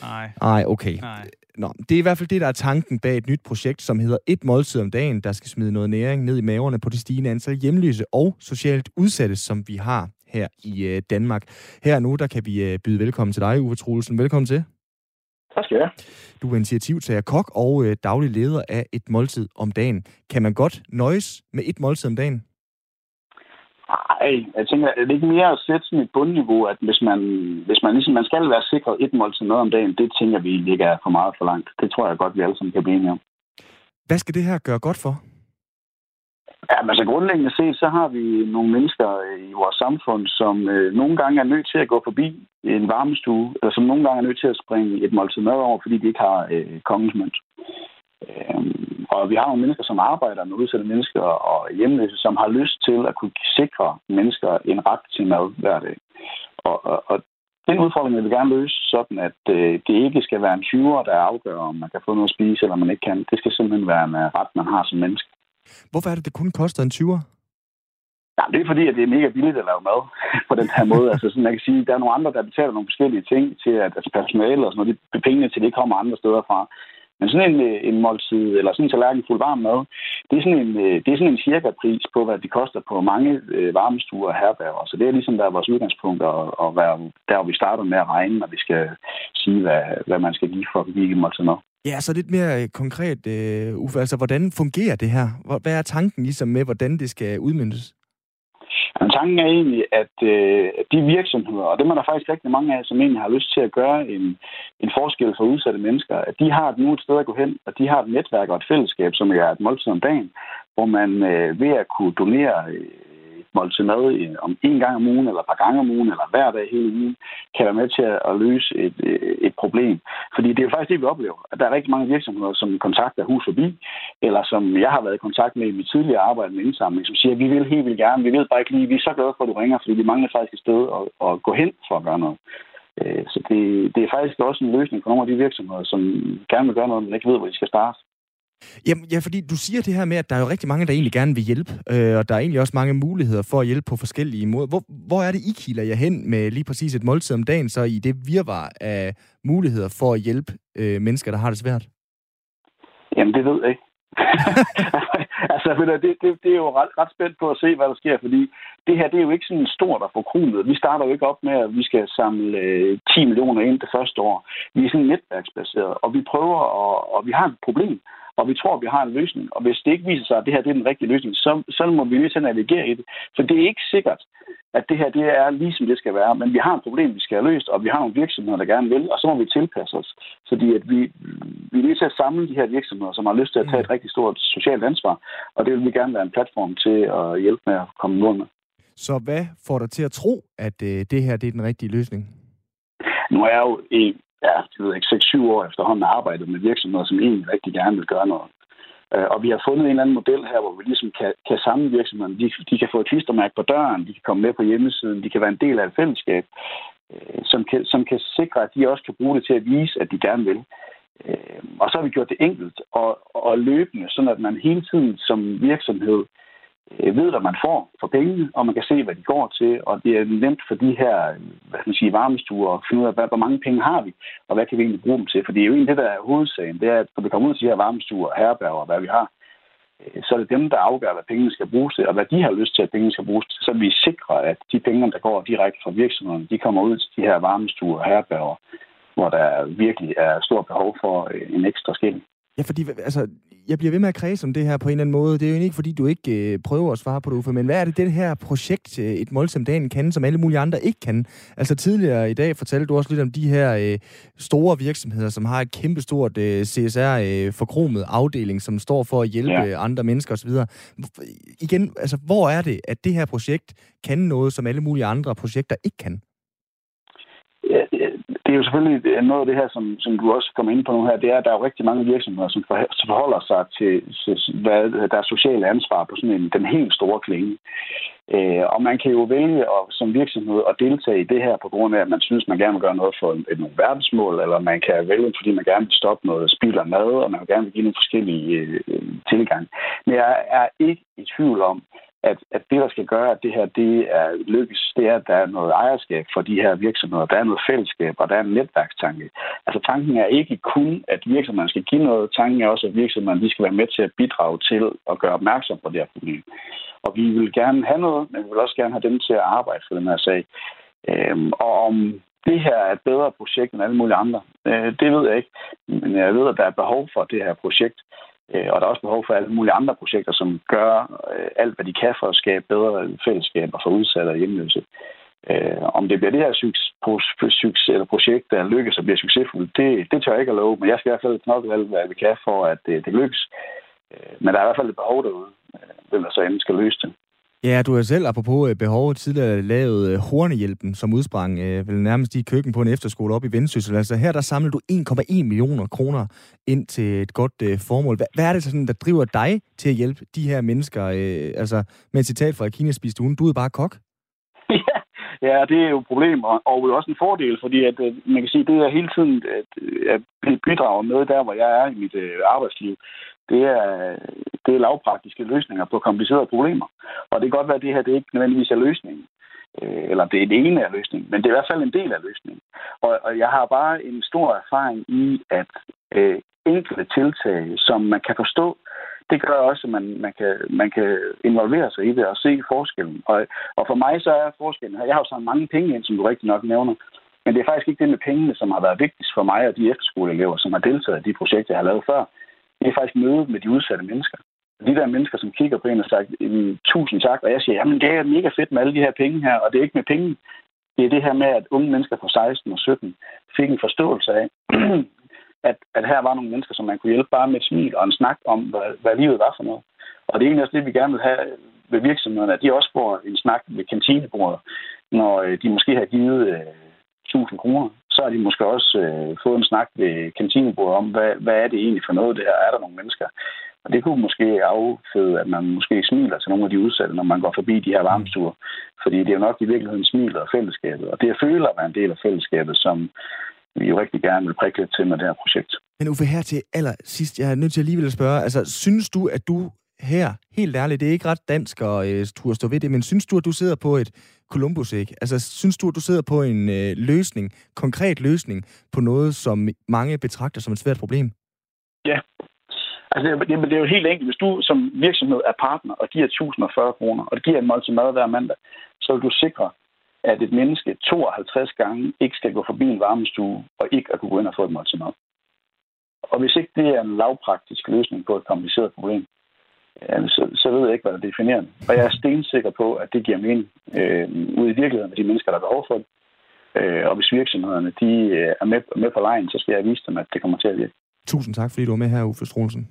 nej. Nej, okay. Nej. Nå, det er i hvert fald det, der er tanken bag et nyt projekt, som hedder Et måltid om dagen, der skal smide noget næring ned i maverne på det stigende antal hjemløse og socialt udsatte, som vi har her i øh, Danmark. Her nu, der kan vi øh, byde velkommen til dig, Uwe Troelsen. Velkommen til. Tak skal jeg. Du er initiativtager, kok og øh, daglig leder af Et måltid om dagen. Kan man godt nøjes med et måltid om dagen? Nej, jeg tænker, er det ikke mere at sætte sådan et bundniveau, at hvis man, hvis man, ligesom, man skal være sikret et måltid noget om dagen, det tænker vi ikke er for meget for langt. Det tror jeg godt, vi alle sammen kan blive enige om. Hvad skal det her gøre godt for? Ja, men altså grundlæggende set, så har vi nogle mennesker i vores samfund, som øh, nogle gange er nødt til at gå forbi en varmestue, eller som nogle gange er nødt til at springe et måltid mad over, fordi de ikke har øh, kongens mønt. Øhm, og vi har nogle mennesker, som arbejder med udsatte mennesker og hjemløse, som har lyst til at kunne sikre mennesker en ret til mad hver dag. Og, og, og den udfordring vil vi gerne løse, sådan at øh, det ikke skal være en 20'er, der afgør, om man kan få noget at spise, eller man ikke kan. Det skal simpelthen være en ret, man har som menneske. Hvorfor er det, det kun koster en 20'er? Ja, det er fordi, at det er mega billigt at lave mad på den her måde. Altså, sådan, jeg kan sige, der er nogle andre, der betaler nogle forskellige ting til, at altså, personale og sådan noget, de pengene til, det kommer andre steder fra. Men sådan en, øh, en måltid, eller sådan en tallerken fuld varm mad, det er sådan en, øh, det er sådan en cirka pris på, hvad det koster på mange øh, varmestuer og herberger. Så det er ligesom der er vores udgangspunkt, og, og være der, hvor vi starter med at regne, når vi skal sige, hvad, hvad man skal give for at give måltid mad. Ja, så lidt mere konkret, uh, Uffe, altså hvordan fungerer det her? Hvad er tanken ligesom med, hvordan det skal udmyndes? Tanken er egentlig, at øh, de virksomheder, og dem er der faktisk rigtig mange af, som egentlig har lyst til at gøre en, en forskel for udsatte mennesker, at de har nu et sted at gå hen, og de har et netværk og et fællesskab, som er et måltid om dagen, hvor man øh, ved at kunne donere øh, måltid mad om en gang om ugen, eller et par gange om ugen, eller hver dag hele ugen, kan være med til at løse et, øh, et problem. Fordi det er jo faktisk det, vi oplever. At der er rigtig mange virksomheder, som kontakter Hus Forbi, eller som jeg har været i kontakt med i mit tidligere arbejde med indsamling, som siger, at vi vil helt vildt gerne, vi ved bare ikke lige, vi er så glade for, at du ringer, fordi vi mangler faktisk et sted at, at gå hen for at gøre noget. Øh, så det, det er faktisk også en løsning for nogle af de virksomheder, som gerne vil gøre noget, men ikke ved, hvor de skal starte. Jamen, ja, fordi du siger det her med, at der er jo rigtig mange, der egentlig gerne vil hjælpe, øh, og der er egentlig også mange muligheder for at hjælpe på forskellige måder. Hvor, hvor er det, I kilder jer hen med lige præcis et måltid om dagen, så i det virvar af muligheder for at hjælpe øh, mennesker, der har det svært? Jamen, det ved jeg ikke. altså, det, det, det er jo ret, ret spændt på at se, hvad der sker, fordi det her, det er jo ikke sådan stort og forkromet. Vi starter jo ikke op med, at vi skal samle øh, 10 millioner ind det første år. Vi er sådan netværksbaseret, og vi prøver, og, og vi har et problem og vi tror, at vi har en løsning. Og hvis det ikke viser sig, at det her det er den rigtige løsning, så, så må vi lige til at navigere i det. For det er ikke sikkert, at det her det er ligesom det skal være. Men vi har et problem, vi skal have løst, og vi har nogle virksomheder, der gerne vil, og så må vi tilpasse os. Fordi at vi, vi er nødt til at samle de her virksomheder, som har lyst til at tage et rigtig stort socialt ansvar, og det vil vi gerne være en platform til at hjælpe med at komme mål med. Så hvad får dig til at tro, at øh, det her det er den rigtige løsning? Nu er jeg jo ja, jeg ved ikke, 6-7 år efterhånden arbejdet med virksomheder, som egentlig rigtig gerne vil gøre noget. Øh, og vi har fundet en eller anden model her, hvor vi ligesom kan, kan samle virksomhederne. De, de kan få et klistermærke på døren, de kan komme med på hjemmesiden, de kan være en del af et fællesskab, øh, som kan, som kan sikre, at de også kan bruge det til at vise, at de gerne vil. Øh, og så har vi gjort det enkelt og, og løbende, sådan at man hele tiden som virksomhed øh, Øh, ved, hvad man får for pengene, og man kan se, hvad de går til, og det er nemt for de her hvad skal man sige, varmestuer at finde ud af, hvad, hvor mange penge har vi, og hvad kan vi egentlig bruge dem til. For det er jo egentlig det, der er hovedsagen. Det er, at når vi kommer ud til de her varmestuer, herberger og hvad vi har, øh, så er det dem, der afgør, hvad pengene skal bruges til, og hvad de har lyst til, at pengene skal bruges til, så vi sikrer, at de penge, der går direkte fra virksomheden, de kommer ud til de her varmestuer og herberger, hvor der virkelig er stort behov for øh, en ekstra skilling. Ja, fordi altså, jeg bliver ved med at kredse om det her på en eller anden måde. Det er jo ikke, fordi du ikke øh, prøver at svare på det, Uffe, men hvad er det, det her projekt, øh, et målsom dagen kan, som alle mulige andre ikke kan? Altså tidligere i dag fortalte du også lidt om de her øh, store virksomheder, som har et kæmpestort øh, CSR-forkromet øh, afdeling, som står for at hjælpe ja. andre mennesker osv. Igen, altså hvor er det, at det her projekt kan noget, som alle mulige andre projekter ikke kan? Det er jo selvfølgelig øh, noget af det her, som, som du også kommer ind på nu her, det er, at der er jo rigtig mange virksomheder, som forholder sig til, hvad deres sociale ansvar på sådan en, den helt store klinge. Øh, og man kan jo vælge at, som virksomhed at deltage i det her på grund af, at man synes, man gerne vil gøre noget for et, nogle verdensmål, eller man kan vælge, fordi man gerne vil stoppe noget spild af mad, og man vil gerne vil give nogle forskellige øh, øh, tilgang. Men jeg er ikke i tvivl om, at, at det, der skal gøre, at det her det er lykkes, det er, at der er noget ejerskab for de her virksomheder. Der er noget fællesskab, og der er en netværkstanke. Altså tanken er ikke kun, at virksomheden skal give noget. Tanken er også, at virksomheden de skal være med til at bidrage til at gøre opmærksom på det her problem. Og vi vil gerne have noget, men vi vil også gerne have dem til at arbejde for den her sag. Øhm, og om det her er et bedre projekt end alle mulige andre, øh, det ved jeg ikke. Men jeg ved, at der er behov for det her projekt. Øh, og der er også behov for alle mulige andre projekter, som gør øh, alt, hvad de kan for at skabe bedre fællesskaber for udsatte og hjemløse. Øh, om det bliver det her succes, eller projekt, der lykkes og bliver succesfuldt, det, det tør jeg ikke at love, men jeg skal i hvert fald knokle alt, hvad vi kan for, at det, det lykkes. Øh, men der er i hvert fald et behov derude, hvem der så endelig skal løse det. Ja, du har selv, apropos øh, behov, behovet, tidligere lavet øh, Hornehjælpen, som udsprang øh, vel nærmest i køkken på en efterskole op i Vendsyssel. Altså her, der samler du 1,1 millioner kroner ind til et godt øh, formål. Hvad, hvad er det så sådan, der driver dig til at hjælpe de her mennesker? Øh, altså, med et citat fra Kina spiste hun, du er bare kok. Ja, ja, det er jo et problem, og, og også en fordel, fordi at, øh, man kan sige, det er hele tiden at, øh, at bidrager med der, hvor jeg er i mit øh, arbejdsliv det er, det er lavpraktiske løsninger på komplicerede problemer. Og det kan godt være, at det her det ikke nødvendigvis er løsningen. Øh, eller det er det ene af løsningen, men det er i hvert fald en del af løsningen. Og, og jeg har bare en stor erfaring i, at øh, enkelte tiltag, som man kan forstå, det gør også, at man, man, kan, man kan involvere sig i det og se forskellen. Og, og for mig så er forskellen her, jeg har jo så mange penge ind, som du rigtig nok nævner, men det er faktisk ikke det med pengene, som har været vigtigst for mig og de efterskoleelever, som har deltaget i de projekter, jeg har lavet før det er faktisk mødet med de udsatte mennesker. De der mennesker, som kigger på en og sagt, tusind tak, og jeg siger, jamen det er mega fedt med alle de her penge her, og det er ikke med penge. Det er det her med, at unge mennesker fra 16 og 17 fik en forståelse af, at, at her var nogle mennesker, som man kunne hjælpe bare med et smil og en snak om, hvad, hvad livet var for noget. Og det er egentlig også det, vi gerne vil have ved virksomhederne, at de også får en snak ved kantinebordet, når øh, de måske har givet øh, 1000 kroner så har de måske også øh, fået en snak ved kantinebordet om, hvad, hvad er det egentlig for noget, det her? Er der nogle mennesker? Og det kunne måske afføde, at man måske smiler til nogle af de udsatte, når man går forbi de her varmestuer. Fordi det er jo nok i virkeligheden smilet og fællesskabet. Og det at føle at være en del af fællesskabet, som vi jo rigtig gerne vil prikke lidt til med det her projekt. Men Uffe, her til allersidst, jeg er nødt til alligevel at spørge, altså synes du, at du her, helt ærligt, det er ikke ret dansk at øh, turde stå ved det, men synes du, at du sidder på et Columbus æg? Altså, synes du, at du sidder på en øh, løsning, konkret løsning, på noget, som mange betragter som et svært problem? Ja. Altså, det, det, det er jo helt enkelt. Hvis du som virksomhed er partner og giver 1040 kroner, og det giver en måltid mad hver mandag, så vil du sikre, at et menneske 52 gange ikke skal gå forbi en varmestue og ikke at kunne gå ind og få et måltid mad. Og hvis ikke det er en lavpraktisk løsning på et kompliceret problem, jamen, så, så ved jeg ikke, hvad der definerer det. Og jeg er stensikker på, at det giver mening øh, ude i virkeligheden med de mennesker, der har behov for det. Øh, og hvis virksomhederne de øh, er med, med på lejen, så skal jeg vise dem, at det kommer til at virke. Tusind tak, fordi du var med her, Uffe Strolsen.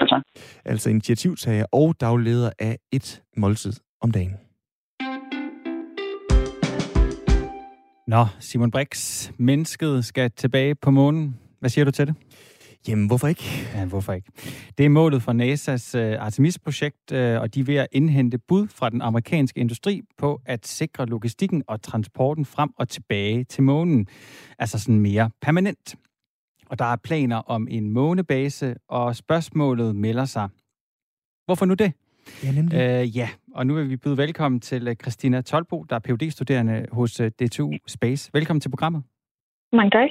Ja, tak. Altså initiativtager og dagleder af et måltid om dagen. Nå, Simon Brix, mennesket skal tilbage på månen. Hvad siger du til det? Jamen, hvorfor ikke? Ja, hvorfor ikke? Det er målet for NASA's uh, Artemis-projekt, uh, og de er ved at indhente bud fra den amerikanske industri på at sikre logistikken og transporten frem og tilbage til månen. Altså sådan mere permanent. Og der er planer om en månebase, og spørgsmålet melder sig. Hvorfor nu det? Ja, nemlig. Øh, ja, og nu vil vi byde velkommen til øh, Christina Tolbo, der er phd studerende hos øh, DTU Space. Velkommen til programmet. Mange tak.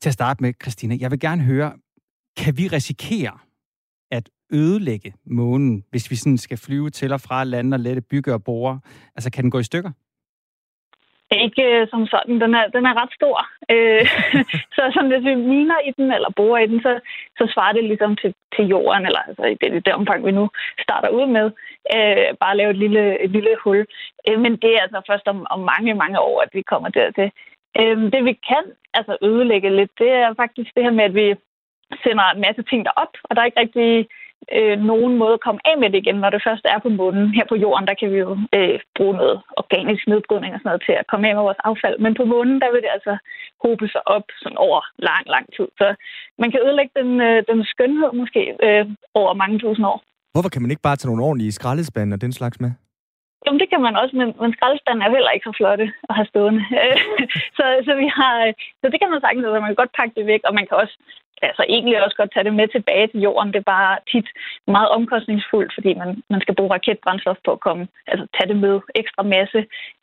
Til at starte med, Christina, jeg vil gerne høre, kan vi risikere at ødelægge månen, hvis vi sådan skal flyve til og fra lande og lette bygge og bore? Altså, kan den gå i stykker? Ikke øh, som sådan. Den er, den er ret stor. Øh, så som hvis vi miner i den, eller borer i den, så, så svarer det ligesom til, til jorden, eller altså, i det, det omfang, vi nu starter ud med. Øh, bare lave et lille, et lille hul. Øh, men det er altså først om, om mange, mange år, at vi kommer dertil. Øh, det vi kan altså ødelægge lidt, det er faktisk det her med, at vi sender en masse ting derop, og der er ikke rigtig øh, nogen måde at komme af med det igen, når det først er på månen. Her på jorden, der kan vi jo øh, bruge noget organisk nedbrydning og sådan noget til at komme af med vores affald. Men på månen, der vil det altså hobe sig op sådan over lang, lang tid. Så man kan ødelægge den, øh, den skønhed måske øh, over mange tusind år. Hvorfor kan man ikke bare tage nogle ordentlige skraldespande og den slags med? Jamen, det kan man også, men, men skraldespanden er jo heller ikke så flotte at have stående. så, så, vi har, øh, så det kan man sagtens, altså man kan godt pakke det væk, og man kan også altså egentlig også godt tage det med tilbage til jorden. Det er bare tit meget omkostningsfuldt, fordi man, man skal bruge raketbrændstof på at komme, altså tage det med ekstra masse,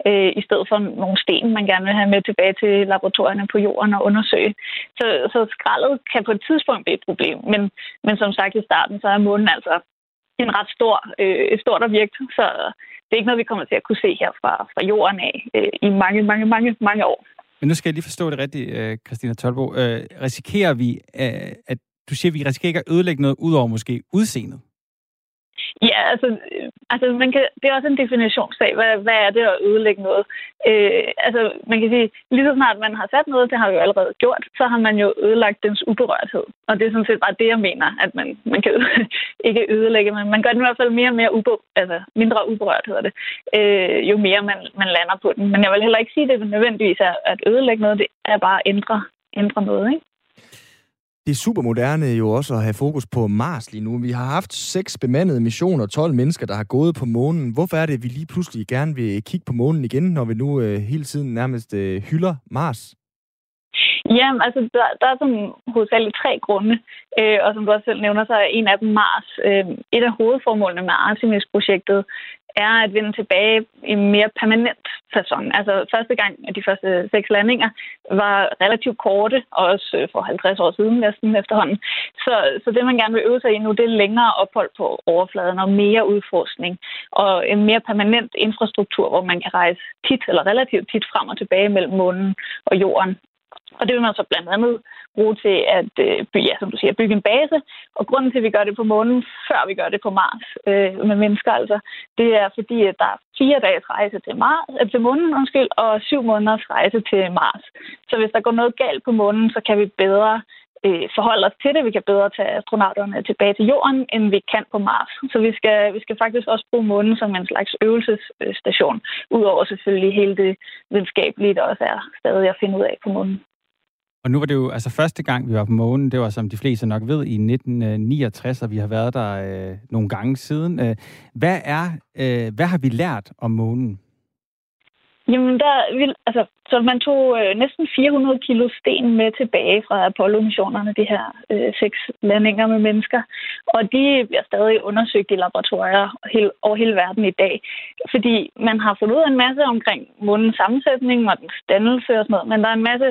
øh, i stedet for nogle sten, man gerne vil have med tilbage til laboratorierne på jorden og undersøge. Så, så skraldet kan på et tidspunkt blive et problem, men, men som sagt i starten, så er månen altså en ret stor, øh, et stort objekt, så det er ikke noget, vi kommer til at kunne se her fra, fra jorden af øh, i mange, mange, mange, mange år. Men nu skal jeg lige forstå det rigtigt, øh, Christina Tolbo. Øh, risikerer vi, øh, at du siger, at vi risikerer ikke at ødelægge noget, ud over måske udseendet? Ja, altså, altså man kan, det er også en definitionssag. Hvad, hvad er det at ødelægge noget? Øh, altså, man kan sige, lige så snart man har sat noget, det har vi jo allerede gjort, så har man jo ødelagt dens uberørthed. Og det er sådan set bare det, jeg mener, at man, man kan ikke ødelægge, men man gør den i hvert fald mere og mere uber, altså mindre uberørt, hedder det, øh, jo mere man, man lander på den. Men jeg vil heller ikke sige, at det nødvendigvis er at ødelægge noget, det er bare at ændre, ændre noget, ikke? Det er super moderne jo også at have fokus på Mars lige nu. Vi har haft seks bemandede missioner, 12 mennesker, der har gået på månen. Hvorfor er det, at vi lige pludselig gerne vil kigge på månen igen, når vi nu øh, hele tiden nærmest øh, hylder Mars? Jamen, altså, der, der er sådan hovedsageligt tre grunde, øh, og som du også selv nævner, så er en af dem Mars. Øh, et af hovedformålene med Artemis-projektet er at vende tilbage i mere permanent fasong. Altså første gang, at de første seks landinger var relativt korte, også øh, for 50 år siden næsten efterhånden. Så, så det, man gerne vil øve sig i nu, det er længere ophold på overfladen og mere udforskning og en mere permanent infrastruktur, hvor man kan rejse tit eller relativt tit frem og tilbage mellem månen og jorden. Og det vil man så blandt andet bruge til at øh, ja, som du siger, bygge en base. Og grunden til, at vi gør det på månen, før vi gør det på Mars øh, med mennesker, altså, det er fordi, at der er fire dages rejse til, Mars, øh, til månen undskyld, og syv måneders rejse til Mars. Så hvis der går noget galt på månen, så kan vi bedre øh, forholde os til det. Vi kan bedre tage astronauterne tilbage til jorden, end vi kan på Mars. Så vi skal, vi skal faktisk også bruge månen som en slags øvelsesstation, udover selvfølgelig hele det videnskabelige, der også er stadig at finde ud af på månen. Og nu var det jo altså første gang, vi var på månen. Det var, som de fleste nok ved, i 1969, og vi har været der øh, nogle gange siden. Øh, hvad, er, øh, hvad har vi lært om månen? Jamen, der vil, altså, så man tog øh, næsten 400 kilo sten med tilbage fra Apollo-missionerne, de her øh, seks landinger med mennesker. Og de bliver stadig undersøgt i laboratorier hele, over hele verden i dag. Fordi man har fundet ud af en masse omkring månens sammensætning og dens dannelse og sådan noget, men der er en masse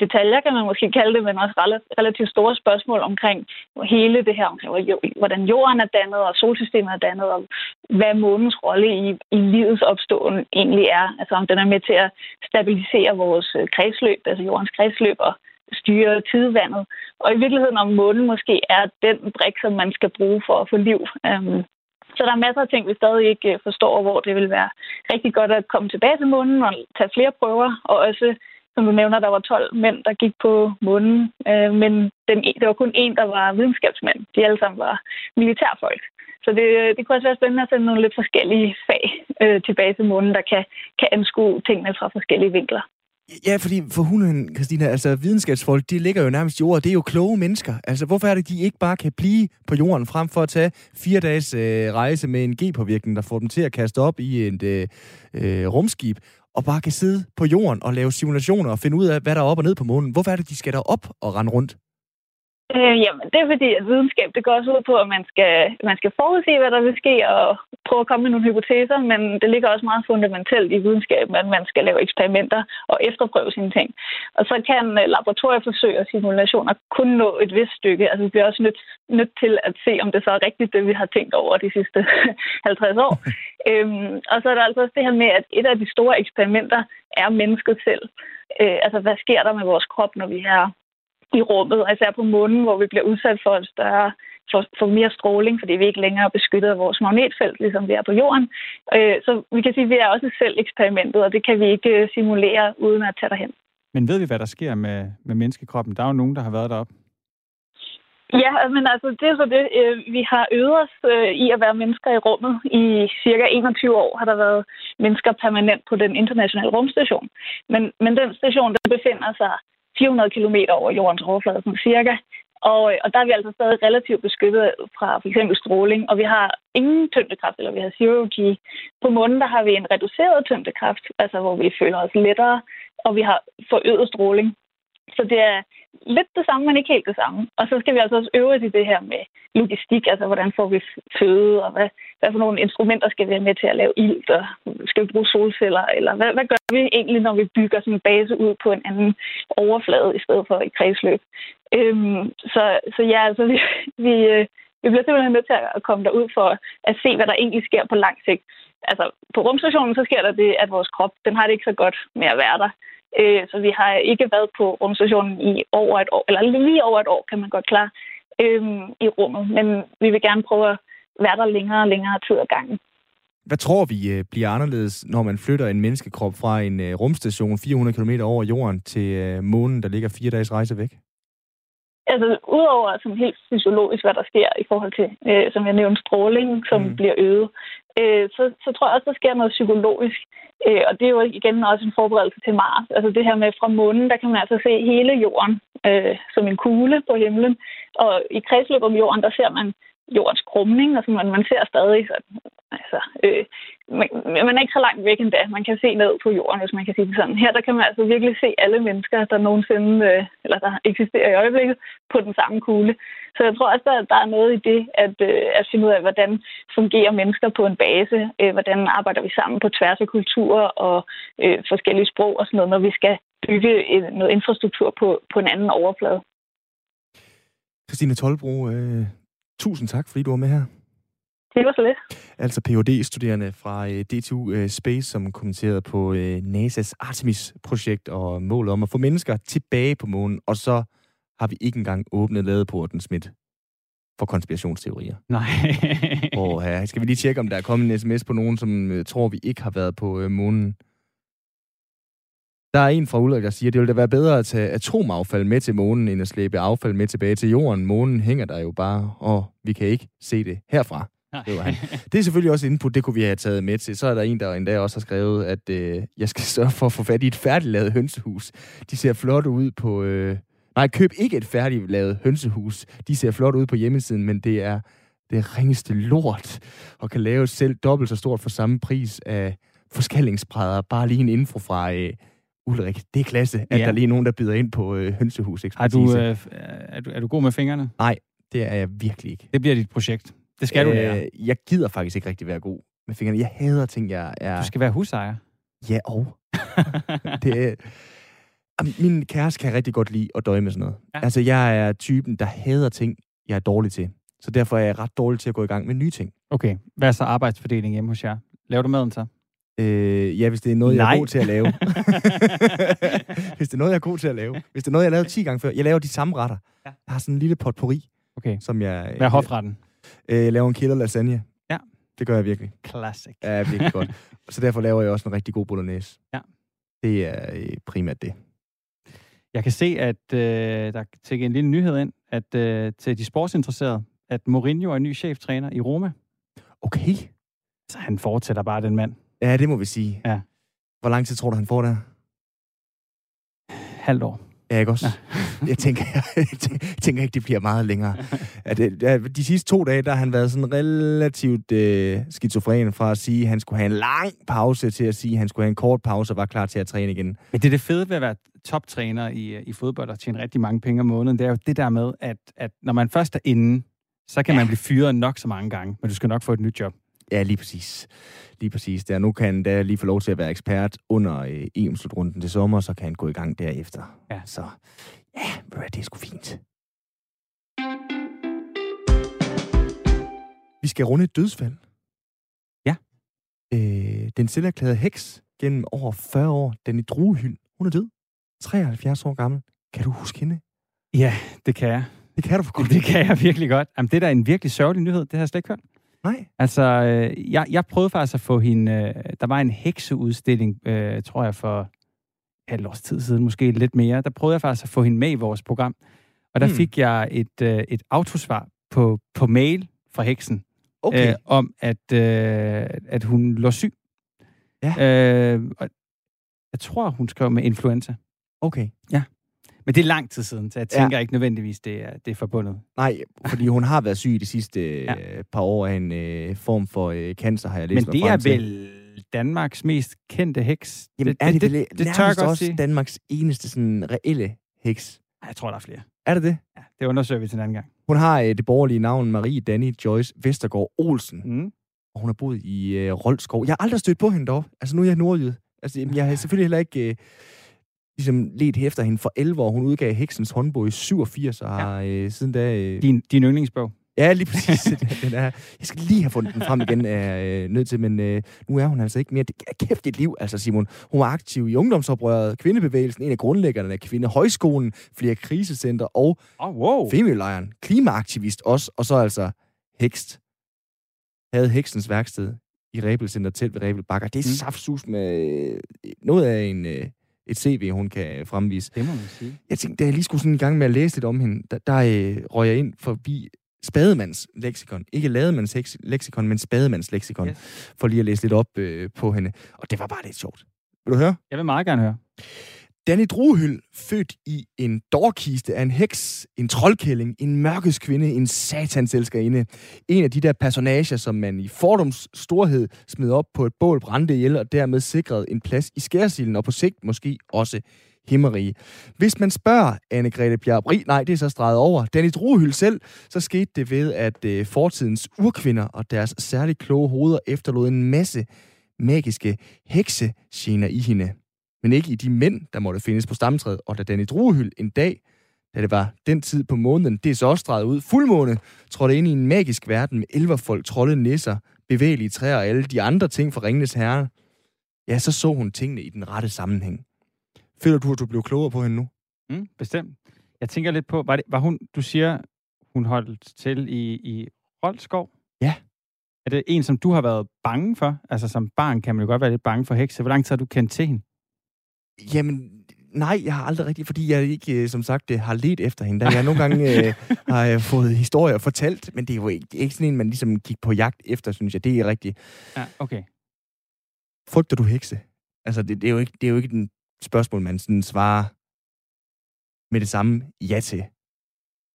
detaljer, kan man måske kalde det, men også relativt store spørgsmål omkring hele det her, omkring hvordan jorden er dannet, og solsystemet er dannet, og hvad månens rolle i, i livets opståen egentlig er. Altså om den er med til at stabilisere vores øh, kredsløb, altså jordens kredsløb, og styre tidevandet. Og i virkeligheden om månen måske er den brik, som man skal bruge for at få liv. Um, så der er masser af ting, vi stadig ikke øh, forstår, hvor det vil være rigtig godt at komme tilbage til månen og tage flere prøver, og også som du nævner, der var 12 mænd, der gik på månen, øh, men den, e- det var kun en, der var videnskabsmænd. De alle sammen var militærfolk. Så det, det kunne også være spændende at sende nogle lidt forskellige fag øh, tilbage til månen, der kan, kan anskue tingene fra forskellige vinkler. Ja, fordi for hunden, Christina, altså videnskabsfolk, de ligger jo nærmest i jorden. Det er jo kloge mennesker. Altså, hvorfor er det, de ikke bare kan blive på jorden, frem for at tage fire dages øh, rejse med en G-påvirkning, der får dem til at kaste op i et øh, øh, rumskib, og bare kan sidde på jorden og lave simulationer og finde ud af, hvad der er op og ned på månen. Hvorfor er det, de skal derop og rende rundt? Øh, jamen, det er fordi, at videnskab, det går også ud på, at man skal, man skal forudse, hvad der vil ske, og prøve at komme med nogle hypoteser, men det ligger også meget fundamentalt i videnskaben, at man skal lave eksperimenter og efterprøve sine ting. Og så kan øh, laboratorieforsøg og simulationer kun nå et vist stykke. Altså, vi bliver også nødt, nødt til at se, om det så er rigtigt, det vi har tænkt over de sidste 50 år. øhm, og så er der altså også det her med, at et af de store eksperimenter er mennesket selv. Øh, altså, hvad sker der med vores krop, når vi er i rummet, især på månen, hvor vi bliver udsat for en større for, for mere stråling, fordi vi ikke længere er beskyttet af vores magnetfelt, ligesom vi er på jorden. Øh, så vi kan sige, at vi er også selv eksperimentet, og det kan vi ikke øh, simulere uden at tage derhen. Men ved vi, hvad der sker med, med menneskekroppen? Der er jo nogen, der har været deroppe. Ja, men altså det er så det. Øh, vi har øvet os i at være mennesker i rummet. I cirka 21 år har der været mennesker permanent på den internationale rumstation. Men, men den station, der befinder sig 400 km over jordens overflade, sådan cirka. Og, øh, og der er vi altså stadig relativt beskyttet fra for eksempel stråling, og vi har ingen tyngdekraft, eller vi har zero G. På månen der har vi en reduceret tyngdekraft, altså hvor vi føler os lettere, og vi har forøget stråling. Så det er lidt det samme, men ikke helt det samme. Og så skal vi altså også øve os i det her med logistik, altså hvordan får vi føde, og hvad, hvad for nogle instrumenter skal vi have med til at lave ild, og skal vi bruge solceller, eller hvad, hvad gør vi egentlig, når vi bygger sådan en base ud på en anden overflade, i stedet for et kredsløb. Øhm, så, så ja, altså vi, vi, øh, vi bliver simpelthen nødt til at komme derud for at se, hvad der egentlig sker på lang sigt. Altså, på rumstationen, så sker der det, at vores krop, den har det ikke så godt med at være der. Øh, så vi har ikke været på rumstationen i over et år, eller lige over et år, kan man godt klare, øh, i rummet. Men vi vil gerne prøve at være der længere og længere tid ad gangen. Hvad tror vi øh, bliver anderledes, når man flytter en menneskekrop fra en øh, rumstation 400 km over jorden til øh, månen, der ligger fire dages rejse væk? Altså, udover sådan helt fysiologisk, hvad der sker i forhold til, øh, som jeg nævnte, stråling, som mm. bliver øget, øh, så, så tror jeg også, der sker noget psykologisk. Øh, og det er jo igen også en forberedelse til Mars. Altså det her med fra månen, der kan man altså se hele jorden øh, som en kugle på himlen. Og i kredsløb om jorden, der ser man jordens krumning, og så man, man ser stadig sådan, altså, øh, man, man er ikke så langt væk endda. Man kan se ned på jorden, hvis man kan sige det sådan. Her der kan man altså virkelig se alle mennesker, der nogensinde, øh, eller der eksisterer i øjeblikket, på den samme kugle. Så jeg tror også, at der er noget i det, at, øh, at finde ud af, hvordan fungerer mennesker på en base, øh, hvordan arbejder vi sammen på tværs af kulturer og øh, forskellige sprog og sådan noget, når vi skal bygge en, noget infrastruktur på, på en anden overflade. Christine Tolbro, øh, tusind tak, fordi du var med her. Det var så lidt. Altså phd studerende fra øh, DTU øh, Space, som kommenterede på øh, NASA's Artemis-projekt og målet om at få mennesker tilbage på månen, og så har vi ikke engang åbnet ladeporten, Smidt, for konspirationsteorier. Nej. og her skal vi lige tjekke, om der er kommet en sms på nogen, som tror, vi ikke har været på månen. Der er en fra Ulrik, der siger, at det ville da være bedre at tage atomaffald med til månen, end at slæbe affald med tilbage til jorden. Månen hænger der jo bare, og vi kan ikke se det herfra. Det, var han. det er selvfølgelig også input, det kunne vi have taget med til. Så er der en, der endda også har skrevet, at øh, jeg skal sørge for at få fat i et færdiglavet hønsehus. De ser flotte ud på... Øh, nej, køb ikke et færdiglavet hønsehus. De ser flot ud på hjemmesiden, men det er det ringeste lort, og kan lave selv dobbelt så stort for samme pris af forskallingsbrædder. Bare lige en info fra... Øh, Ulrik, det er klasse, at ja. der er lige nogen, der byder ind på øh, hønsehus er du, øh, er, du, er du god med fingrene? Nej, det er jeg virkelig ikke. Det bliver dit projekt. Det skal øh, du lære. Jeg gider faktisk ikke rigtig være god med fingrene. Jeg hader ting, jeg er... Du skal være husejer. Ja, og. det, min kæreste kan rigtig godt lide at døje med sådan noget. Ja. Altså, jeg er typen, der hader ting, jeg er dårlig til. Så derfor er jeg ret dårlig til at gå i gang med nye ting. Okay. Hvad er så arbejdsfordelingen hjemme hos jer? Laver du maden så? Øh, ja, hvis det er noget, Nej. jeg er god til at lave. hvis det er noget, jeg er god til at lave. Hvis det er noget, jeg lavet 10 gange før. Jeg laver de samme retter. Ja. Jeg har sådan en lille potpourri. Okay. Som jeg, Hvad er hofretten? Øh, laver en killer lasagne. Ja. Det gør jeg virkelig. Classic. Ja, virkelig godt. Så derfor laver jeg også en rigtig god bolognese. Ja. Det er øh, primært det. Jeg kan se, at øh, der tækker en lille nyhed ind, at øh, til de sportsinteresserede, at Mourinho er ny cheftræner i Roma. Okay. Så han fortsætter bare, den mand. Ja, det må vi sige. Ja. Hvor lang tid tror du, han får der? Halvt år. Ja, ikke også? jeg, tænker, jeg tænker ikke, det bliver meget længere. At, at de sidste to dage, der har han været sådan relativt øh, skizofren fra at sige, at han skulle have en lang pause, til at sige, at han skulle have en kort pause og var klar til at træne igen. Men det er det fede ved at være toptræner i, i fodbold og tjene rigtig mange penge om måneden, det er jo det der med, at, at når man først er inde, så kan ja. man blive fyret nok så mange gange, men du skal nok få et nyt job. Ja, lige præcis. Lige præcis. Der nu kan han da lige få lov til at være ekspert under øh, EM-slutrunden til sommer, så kan han gå i gang derefter. Ja. Så ja, det er sgu fint. Vi skal runde et dødsfald. Ja. Øh, den selverklærede heks gennem over 40 år, den i Druehyld, hun er død. 73 år gammel. Kan du huske hende? Ja, det kan jeg. Det kan du for godt. Det kan jeg virkelig godt. Jamen, det er da en virkelig sørgelig nyhed. Det har jeg slet ikke hørt. Nej. Altså, øh, jeg, jeg prøvede faktisk at få hende... Øh, der var en hekseudstilling, øh, tror jeg, for et års tid siden, måske lidt mere. Der prøvede jeg faktisk at få hende med i vores program. Og der hmm. fik jeg et, øh, et autosvar på, på mail fra heksen. Okay. Øh, om, at, øh, at hun lå syg. Ja. Øh, og jeg tror, hun skrev med influenza. Okay. Ja. Men det er lang tid siden, så jeg tænker ja. ikke nødvendigvis, det er, det er forbundet. Nej, fordi hun har været syg de sidste ja. øh, par år af en øh, form for øh, cancer, har jeg læst Men det er vel Danmarks mest kendte heks? Jamen, det, er det, det, det, det, tør også sige. Danmarks eneste sådan reelle heks? Jeg tror, der er flere. Er det det? Ja, det undersøger vi til en anden gang. Hun har øh, det borgerlige navn Marie Danny Joyce Vestergaard Olsen. Mm. Og hun har boet i øh, Roldskov. Jeg har aldrig stødt på hende dog. Altså, nu er jeg nordjyd. Altså, jeg har selvfølgelig heller ikke... Øh, ligesom let efter hende for 11 år. Hun udgav Heksens håndbog i 87, og har øh, siden da... Øh... Din, din yndlingsbog? Ja, lige præcis. den er, jeg skal lige have fundet den frem igen, er øh, nødt til, men øh, nu er hun altså ikke mere. Det er kæft et liv, altså Simon. Hun var aktiv i ungdomsoprøret, kvindebevægelsen, en af grundlæggerne af kvindehøjskolen, flere krisecenter og oh, wow. Femølejren, klimaaktivist også, og så altså hekst. Havde heksens værksted i Rebelcenter tæt ved Rebel Bakker. Det er mm. saftsus med øh, noget af en... Øh, et CV, hun kan fremvise. Det må man sige. Jeg tænkte, da jeg lige skulle sådan i gang med at læse lidt om hende, der, der øh, røg jeg ind forbi Spademands leksikon. Ikke Lademands leksikon, men Spademands leksikon. Yes. For lige at læse lidt op øh, på hende. Og det var bare lidt sjovt. Vil du høre? Jeg vil meget gerne høre. Danny Druhyld, født i en dårkiste af en heks, en troldkælling, en mørkes kvinde, en satanselskerinde. En af de der personager, som man i fordoms storhed smed op på et bål, brændte ihjel og dermed sikrede en plads i skærsilden og på sigt måske også himmerige. Hvis man spørger Anne-Grethe Bjarbri, nej, det er så streget over, Danny Druhyld selv, så skete det ved, at øh, fortidens urkvinder og deres særligt kloge hoveder efterlod en masse magiske heksegener i hende men ikke i de mænd, der måtte findes på stamtræet. Og da Danny Druehyld en dag, da det var den tid på måneden, det er så også streget ud, fuldmåne, trådte ind i en magisk verden med elverfolk, trolde, nisser, bevægelige træer og alle de andre ting fra Ringenes Herre, ja, så så hun tingene i den rette sammenhæng. Føler du, at du blev klogere på hende nu? Mm, bestemt. Jeg tænker lidt på, var, det, var hun, du siger, hun holdt til i, i Roldskov? Ja. Er det en, som du har været bange for? Altså som barn kan man jo godt være lidt bange for hekse. Hvor lang tid har du kendt til hende? Jamen, nej, jeg har aldrig rigtig, fordi jeg ikke, øh, som sagt, øh, har let efter hende. Der jeg nogle gange øh, har jeg fået historier fortalt, men det er jo ikke, det er ikke sådan en, man ligesom gik på jagt efter, synes jeg. Det er rigtigt. Ja, okay. Frygter du hekse? Altså, det, det, er jo ikke, det er jo ikke et spørgsmål, man sådan svarer med det samme ja til.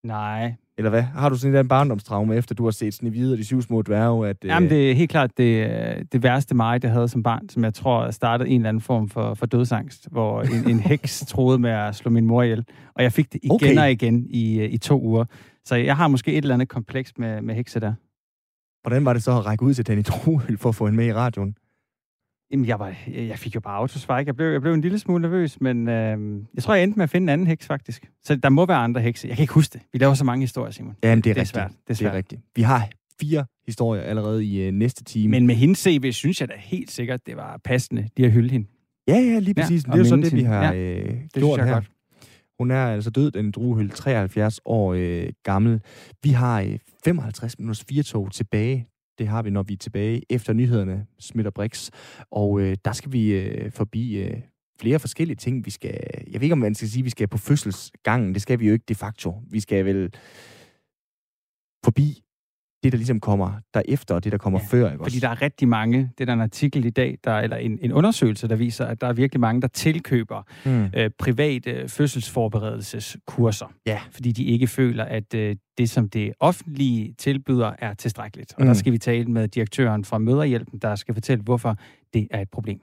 Nej, eller hvad? Har du sådan en barndomstraume, efter du har set Snevide og de syv små dværge? At, øh... Jamen, det er helt klart det, det værste mig, det havde som barn, som jeg tror startede en eller anden form for, for dødsangst, hvor en, en heks troede med at slå min mor ihjel. Og jeg fik det igen okay. og igen i, i to uger. Så jeg har måske et eller andet kompleks med, med hekse der. Hvordan var det så at række ud til Danny Trohøl for at få hende med i radioen? Jamen, jeg, var, jeg fik jo bare autosvar, Jeg blev, jeg blev en lille smule nervøs, men øh, jeg tror, jeg endte med at finde en anden heks, faktisk. Så der må være andre hekse. Jeg kan ikke huske det. Vi laver så mange historier, Simon. Ja, det er, det er svært. Det er, svært. det er rigtigt. Vi har fire historier allerede i øh, næste time. Men med hendes CV, synes jeg da helt sikkert, det var passende, de har hyldet hende. Ja, ja, lige præcis. Ja, det er jo sådan det, vi har ja, øh, det gjort her. Godt. Hun er altså død, den druehyld, 73 år øh, gammel. Vi har øh, 55 minutters firtog tilbage det har vi, når vi er tilbage efter nyhederne, Smidt og Brix. Og øh, der skal vi øh, forbi øh, flere forskellige ting. Vi skal, jeg ved ikke, om man skal sige, at vi skal på fødselsgangen. Det skal vi jo ikke de facto. Vi skal vel forbi det, der ligesom kommer derefter, og det, der kommer ja, før. Ikke fordi også? der er rigtig mange, det er der en artikel i dag, der, eller en, en undersøgelse, der viser, at der er virkelig mange, der tilkøber mm. øh, private fødselsforberedelseskurser. Ja. Fordi de ikke føler, at øh, det, som det offentlige tilbyder, er tilstrækkeligt. Og mm. der skal vi tale med direktøren fra Møderhjælpen, der skal fortælle, hvorfor det er et problem.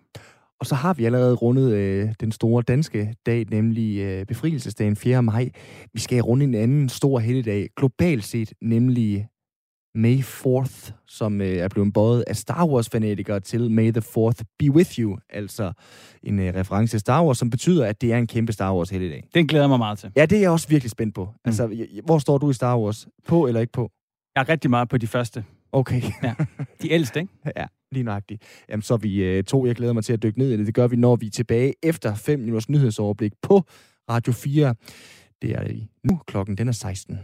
Og så har vi allerede rundet øh, den store danske dag, nemlig øh, befrielsesdagen 4. maj. Vi skal runde en anden stor helligdag, globalt set, nemlig May 4th, som øh, er blevet båret af Star Wars-fanatikere til May the 4th be with you, altså en øh, reference til Star Wars, som betyder, at det er en kæmpe Star Wars-helligdag. Den glæder mig meget til. Ja, det er jeg også virkelig spændt på. Mm. Altså, hvor står du i Star Wars? På eller ikke på? Jeg er rigtig meget på de første. Okay. ja. De ældste, ikke? ja, lige nøjagtigt. Jamen, så er vi øh, to. Jeg glæder mig til at dykke ned i det. Det gør vi, når vi er tilbage efter 5 minutters nyhedsoverblik på Radio 4. Det er nu klokken, den er 16.